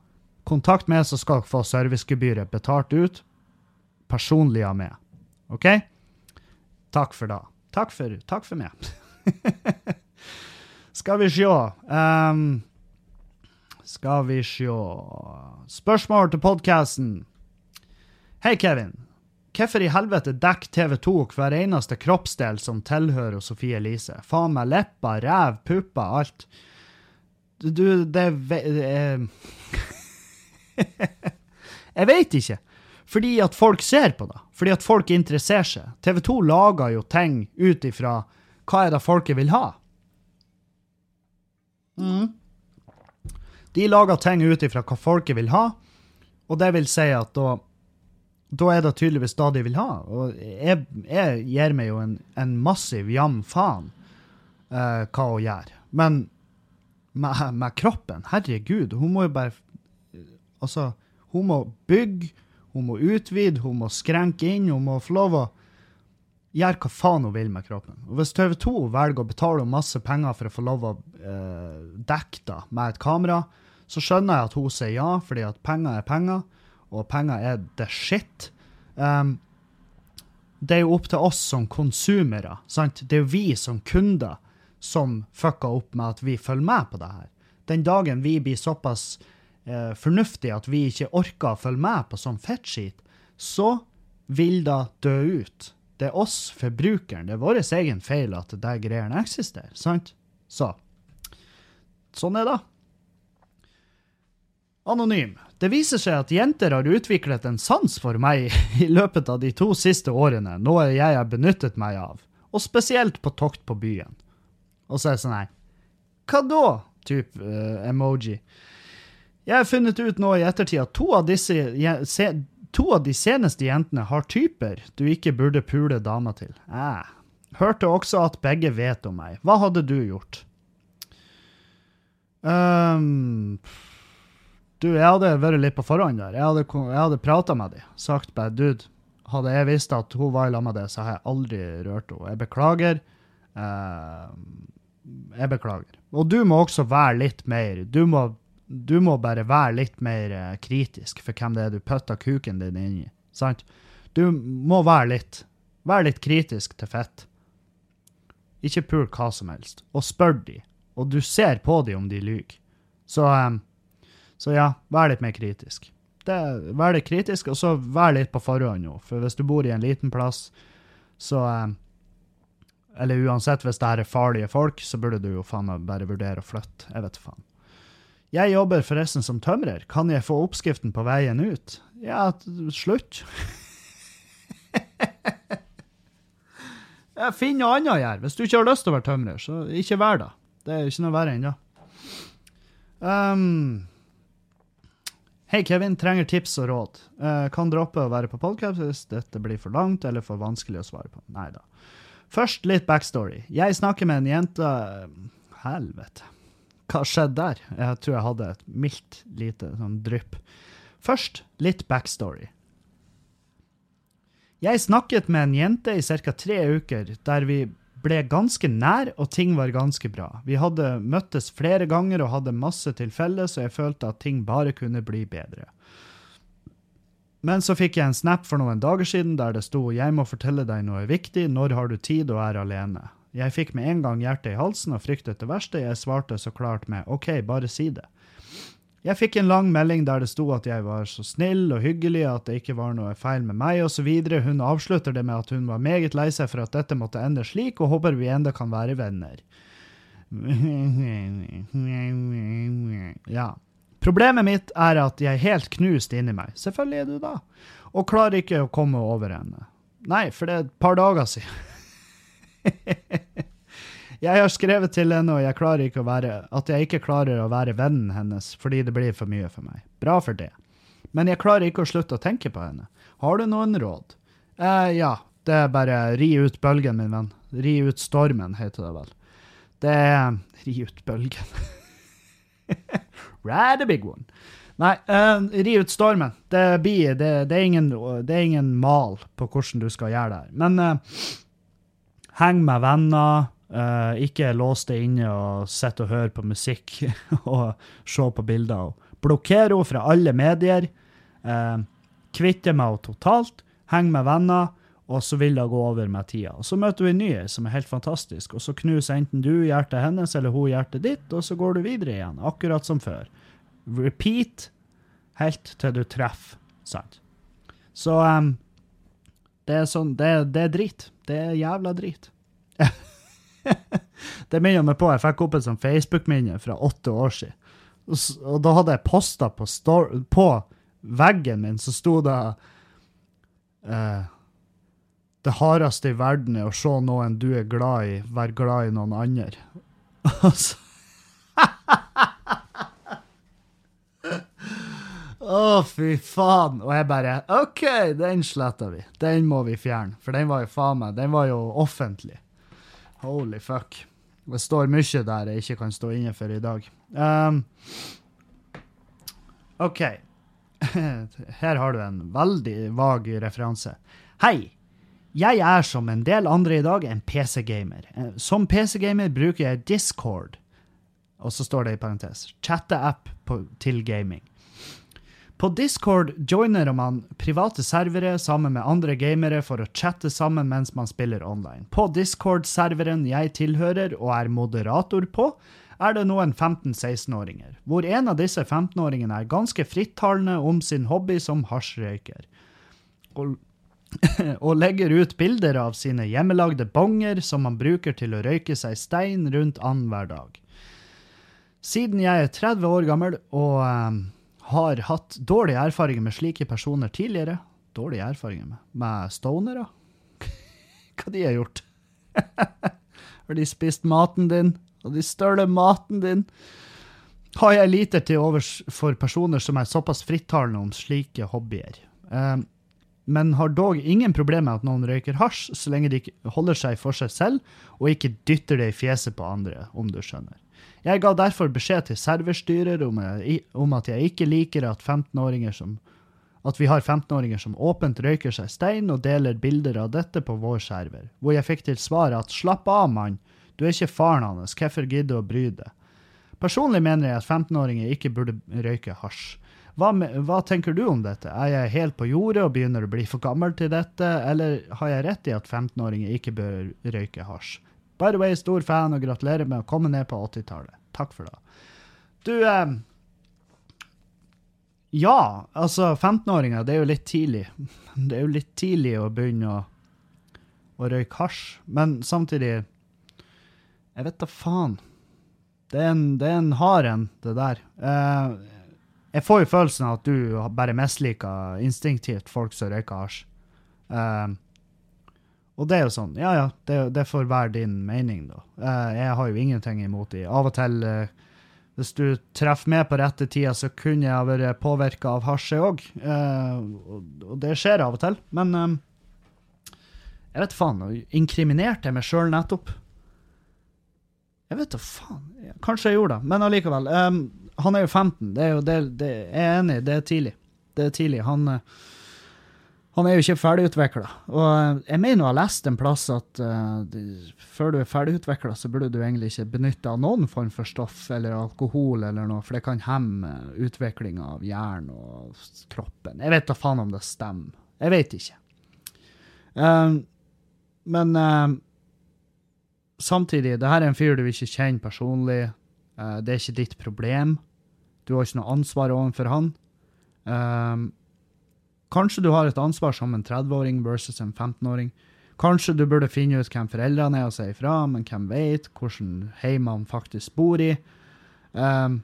Kontakt med, så skal dere få servicegebyret betalt ut. Personlig av meg. OK? Takk for da. Takk for, takk for meg. skal vi sjå um, Skal vi sjå Spørsmål til podkasten. Hei, Kevin. Hvorfor i helvete dekker TV2 hver eneste kroppsdel som tilhører Sofie Elise? Faen meg lepper, ræv, pupper, alt. Du, det er jeg veit ikke. Fordi at folk ser på det. Fordi at folk interesserer seg. TV 2 lager jo ting ut ifra hva er det folket vil ha. Mm. De lager ting ut ifra hva folket vil ha, og det vil si at da, da er det tydeligvis det de vil ha. Og jeg, jeg gir meg jo en, en massiv jam faen uh, hva hun gjør. Men med, med kroppen, herregud, hun må jo bare Altså, hun må bygge, hun må utvide, hun må skrenke inn, hun må få lov å gjøre hva faen hun vil med kroppen. Og Hvis TV 2 velger å betale masse penger for å få lov å eh, dekke det med et kamera, så skjønner jeg at hun sier ja, fordi at penger er penger, og penger er the shit. Um, det er jo opp til oss som konsumere. sant? Det er jo vi som kunder som fucker opp med at vi følger med på det her. Den dagen vi blir såpass eh, fornuftig at vi ikke orker å følge med på sånn fettskit, så vil det dø ut. Det er oss, forbrukeren. Det er vår egen feil at det greiene eksisterer. sant? Så sånn er det. Anonym. Det viser seg at jenter har utviklet en sans for meg i løpet av de to siste årene, noe jeg har benyttet meg av, og spesielt på tokt på byen. Og så er det sånn her Hva da? type uh, emoji. Jeg har funnet ut nå i ettertid at to av, disse, se, to av de seneste jentene har typer du ikke burde pule dama til. Eh. Hørte også at begge vet om meg. Hva hadde du gjort? Um, du, jeg hadde vært litt på forhånd der. Jeg hadde, jeg hadde prata med dem. Sagt bare dude, hadde jeg visst at hun var i lag med det, så hadde jeg aldri rørt henne. Jeg beklager. Uh, jeg beklager. Og du må også være litt mer Du må du må bare være litt mer eh, kritisk for hvem det er du putter kuken din inn i. Sant? Du må være litt, være litt kritisk til fett. Ikke pul hva som helst. Og spør de. Og du ser på de om de lyver. Så, um, så ja, vær litt mer kritisk. det, vær litt kritisk, og så vær litt på forhånd nå. For hvis du bor i en liten plass, så eh, Eller uansett, hvis det her er farlige folk, så burde du jo faen meg bare vurdere å flytte. Jeg vet faen. Jeg jobber forresten som tømrer. Kan jeg få oppskriften på veien ut? Ja, slutt. Jeg finner noe annet å gjøre. Hvis du ikke har lyst til å være tømrer, så ikke vær det. Det er ikke noe verre ennå. Um, Hei, Kevin. Trenger tips og råd. Uh, kan droppe å være på podkast hvis dette blir for langt eller for vanskelig å svare på. Nei da. Først litt backstory. Jeg snakker med en jente Helvete. Hva skjedde der? Jeg tror jeg hadde et mildt lite sånn drypp. Først litt backstory. Jeg snakket med en jente i ca. tre uker, der vi ble ganske nær, og ting var ganske bra. Vi hadde møttes flere ganger og hadde masse til felles, og jeg følte at ting bare kunne bli bedre. Men så fikk jeg en snap for noen dager siden der det sto 'Jeg må fortelle deg noe viktig. Når har du tid og er alene?' Jeg fikk med en gang hjertet i halsen og fryktet det verste. Jeg svarte så klart med 'OK, bare si det'. Jeg fikk en lang melding der det sto at jeg var så snill og hyggelig, at det ikke var noe feil med meg, osv. Hun avslutter det med at hun var meget lei seg for at dette måtte ende slik, og håper vi enda kan være venner. Ja. Problemet mitt er at jeg er helt knust inni meg. Selvfølgelig er du da. Og klarer ikke å komme over henne. Nei, for det er et par dager siden. Jeg har skrevet til henne, og jeg klarer ikke å være, at jeg ikke klarer å være vennen hennes fordi det blir for mye for meg. Bra for det. Men jeg klarer ikke å slutte å tenke på henne. Har du noen råd? Eh, ja, det er bare ri ut bølgen, min venn. Ri ut stormen, heter det vel. Det er Ri ut bølgen. Rad a big one. Nei, uh, ri ut stormen. Det, blir, det, det, er ingen, det, er ingen, mal på hvordan du skal gjøre det her. Men uh, heng med venner. Uh, ikke lås deg inne og sitt og høre på musikk og se på bilder. Blokker henne fra alle medier. Uh, kvitte meg henne totalt. Heng med venner, og så vil det gå over med tida. Og Så møter hun en ny som er helt fantastisk, og så knuser enten du hjertet hennes eller hun hjertet ditt, og så går du videre igjen, akkurat som før. Repeat helt til du treffer, sant? Så um, det er sånn det, det er drit. Det er jævla drit. det minner meg på Jeg fikk opp et sånt Facebook-minne fra åtte år siden. Og, og da hadde jeg posta på, på, veggen min, så sto det uh, Det hardeste i verden er å se noen du er glad i, være glad i noen andre. Og så Å, fy faen. Og jeg bare OK, den sletta vi. Den må vi fjerne. For den var jo faen meg Den var jo offentlig. Holy fuck. Det står mye der jeg ikke kan stå inne for i dag. Um, OK. Her har du en veldig vag referanse. Hei! Jeg er som en del andre i dag en PC-gamer. Eh, som PC-gamer bruker jeg Discord, og så står det i parentes, chatte-app til gaming. På Discord joiner man private servere sammen med andre gamere for å chatte sammen mens man spiller online. På Discord-serveren jeg tilhører og er moderator på, er det noen 15-16-åringer, hvor en av disse 15-åringene er ganske frittalende om sin hobby som hasjrøyker. Og, og legger ut bilder av sine hjemmelagde bonger som man bruker til å røyke seg stein rundt annenhver dag. Siden jeg er 30 år gammel og um, har hatt dårlige erfaringer med slike personer tidligere. Dårlige erfaringer med, med stonere? Hva de har gjort? har de spist maten din? Og de støler maten din? Har jeg lite til overs for personer som er såpass frittalende om slike hobbyer. Um, men har dog ingen problem med at noen røyker hasj, så lenge de holder seg for seg selv og ikke dytter det i fjeset på andre, om du skjønner. Jeg ga derfor beskjed til serverstyrer om, om at jeg ikke liker at 15-åringer som at vi har 15-åringer som åpent røyker seg stein og deler bilder av dette på vår server, hvor jeg fikk til svar at slapp av, mann, du er ikke faren hans, hvorfor du å bry deg? Personlig mener jeg at 15-åringer ikke burde røyke hasj. Hva, hva, tenker du om dette? Er jeg helt på jordet og begynner å bli for gammel til dette, eller har jeg rett i at 15-åringer ikke bør røyke hasj? By the way, stor fan, og gratulerer med å komme ned på 80-tallet. Takk for det. Du eh, Ja, altså 15-åringer, det er jo litt tidlig. Det er jo litt tidlig å begynne å, å røyke hasj, men samtidig Jeg vet da faen. Det er en, det er en hard en, det der. Eh, jeg får jo følelsen av at du bare misliker instinktivt folk som røyker hasj. Eh, og det er jo sånn, ja ja, det, det får være din mening, da. Eh, jeg har jo ingenting imot det. Av og til eh, hvis du treffer med på rette tida, så kunne jeg vært påvirka av hasjet òg. Eh, og det skjer av og til. Men jeg vet faen. Inkriminerte jeg meg sjøl nettopp? Jeg vet da faen. Kanskje jeg gjorde det, men allikevel. Han er jo 15. Det er jo, det, det, jeg er enig, det er tidlig. Det er tidlig. Han eh, han er jo ikke ferdigutvikla. Og eh, jeg mener å ha lest en plass at uh, de, før du er ferdigutvikla, så burde du egentlig ikke benytte av noen form for stoff eller alkohol eller noe, for det kan hemme utviklinga av hjernen og kroppen. Jeg vet da faen om det stemmer. Jeg vet ikke. Uh, men uh, samtidig, det her er en fyr du ikke kjenner personlig. det er ikke ditt problem. Du har ikke noe ansvar overfor han. Um, Kanskje du har et ansvar som en 30-åring versus en 15-åring. Kanskje du burde finne ut hvem foreldrene er og si ifra, men hvem vet hvordan hjem han faktisk bor i. Um,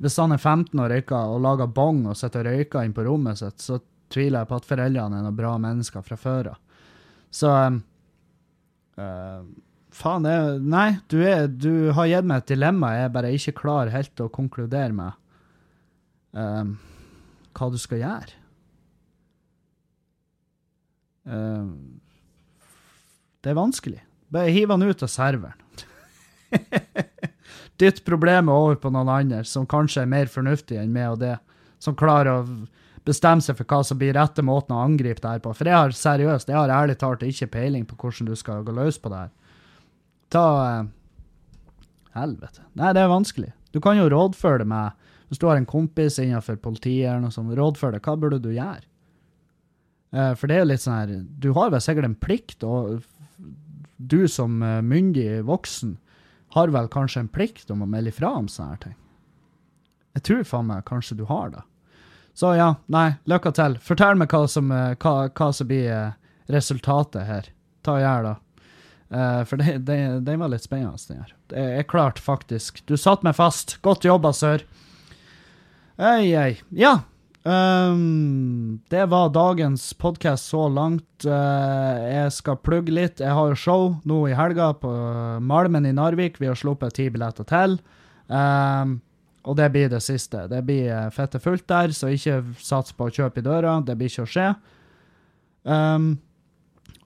hvis han er 15 og røyker og lager bong og sitter og røyker inn på rommet sitt, så tviler jeg på at foreldrene er noen bra mennesker fra før av. Så um, uh, Faen, det Nei, du, er, du, har gitt meg et dilemma jeg bare ikke klar helt til å konkludere med um, hva du skal gjøre. Uh, det er vanskelig. Bare hiv han ut av serveren. Dytt problemet over på noen andre som kanskje er mer fornuftig enn meg og det. Som klarer å bestemme seg for hva som blir rette måten å angripe det her på. For jeg har seriøst, jeg har ærlig talt ikke peiling på hvordan du skal gå løs på det her. Ta uh, Helvete. Nei, det er vanskelig. Du kan jo rådføre det med Hvis du har en kompis innenfor politiet eller noe sånt, rådføre det. Hva burde du gjøre? Uh, for det er jo litt sånn her Du har vel sikkert en plikt, og du som uh, myndig voksen har vel kanskje en plikt om å melde ifra om sånne her ting. Jeg tror faen meg kanskje du har det. Så ja, nei, lykke til. Fortell meg hva som, uh, hva, hva som blir resultatet her. Ta og gjør det. for det, det, det, var litt spennende, den her. Det er klart, faktisk. Du satte meg fast. Godt jobba, sør. Ei, ei. Ja, Um, det var dagens podkast så langt. Uh, jeg skal plugge litt. Jeg har jo show nå i helga på Malmen i Narvik. Vi har sluppet ti billetter til. Um, og det blir det siste. Det blir eh, fette fullt der, så ikke sats på å kjøpe i døra. Det blir ikke å skje. Um,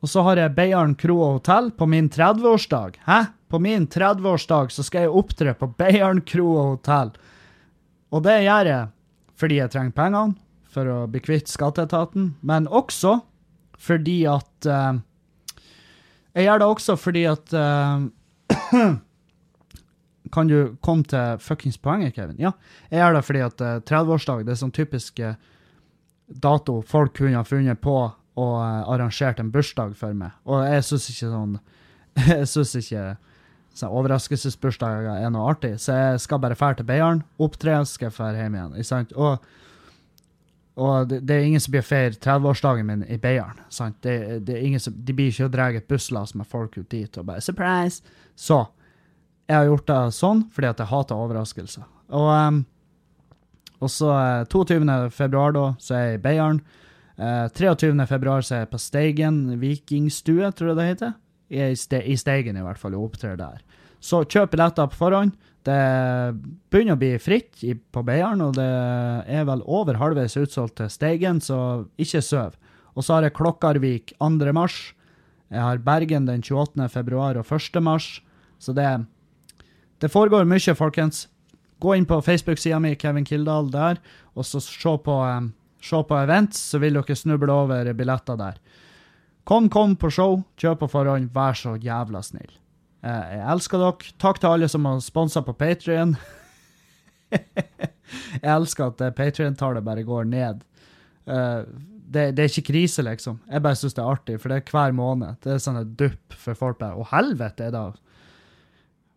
og så har jeg Beiarn kro og hotell på min 30-årsdag. Hæ? På min 30-årsdag så skal jeg opptre på Beiarn kro og hotell. Og det gjør jeg fordi jeg trenger pengene for å bli kvitt skatteetaten, men også fordi at uh, Jeg gjør det også fordi at uh, Kan du komme til fuckings poenget, Kevin? Ja, jeg gjør det fordi at uh, 30-årsdag det er sånn typisk dato folk kunne ha funnet på og arrangert en bursdag for meg. Og jeg syns ikke sånn Jeg syns ikke så overraskelsesbursdager er noe artig, så jeg skal bare dra til Beiarn, opptre, skal jeg dra hjem igjen. Ikke sant? Og, og det, det, er ingen som blir feire 30-årsdagen min i Beiarn. Sant? Det, det, som, de blir ikke å dra et busslass med folk ut dit og bare 'surprise'. Så jeg har gjort det sånn fordi at jeg hater overraskelser. Og, um, og så 22. Eh, februar, da, så er jeg i Beiarn. Uh, 23. februar så er jeg på Steigen vikingstue, tror jeg det heter i, ste, i Steigen i hvert fall, og opptrer der. Så kjøp billetter på forhånd. Det begynner å bli fritt i, på Beiarn, og det er vel over halvveis utsolgt til Steigen, så ikke søv. Og så har jeg Klokkarvik 2. mars. Jeg har Bergen den 28. februar og 1. mars. Så det, det foregår mye, folkens. Gå inn på Facebook-sida mi, Kevin Kildahl, der, og så se på, um, se på events, så vil dere snuble over billetter der. Kom, kom på show. Kjøp på forhånd. Vær så jævla snill. Eh, jeg elsker dere. Takk til alle som har sponsa på Patrion. jeg elsker at Patrion-tallet bare går ned. Eh, det, det, er ikke krise, liksom. Jeg bare syns det er artig, for det er hver måned. Det er sånn et dupp for folk bare Å, helvete, er det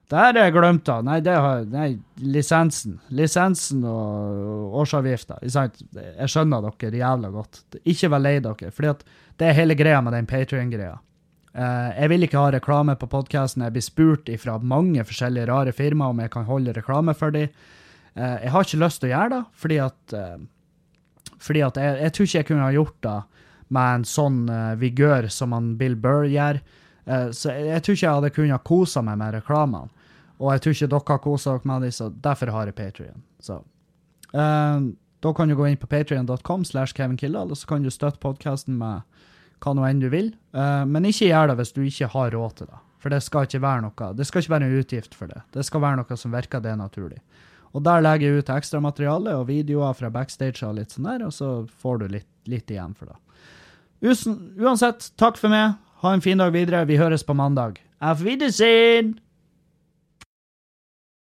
Det er glemt av. Nei, det har Nei, lisensen. Lisensen og årsavgifta. Jeg skjønner dere jævla godt. Ikke vær lei dere, For det er hele greia med den Patrion-greia. Eh, jeg vil ikke ha reklame på podkasten. Jeg blir spurt fra mange forskjellige rare firmaer om jeg kan holde reklame for dem. Eh, jeg har ikke lyst til å gjøre det, fordi at, eh, fordi at jeg, jeg, tror ikke jeg kunne ha gjort det med en sånn vigør som han Bill Burr gjør. så jeg, jeg, tror ikke jeg hadde kunnet kose meg med reklamene. Og jeg tror ikke dere har kosa dere med dem, så derfor har jeg Patrion. Så da kan du gå inn på patrion.com slash Kevin Kildahl, og så kan du støtte podkasten med hva nå enn du vil. Uh, men ikke gjør det hvis du ikke har råd til det. For det skal ikke være noe, det skal ikke være en utgift for det. Det skal være noe som virker det naturlig. Og der legger jeg ut ekstra materiale og videoer fra backstage og litt sånn der, og så får du litt, litt igjen for det. Uansett, takk for meg. Ha en fin dag videre. Vi høres på mandag. Auf Wiedersehen!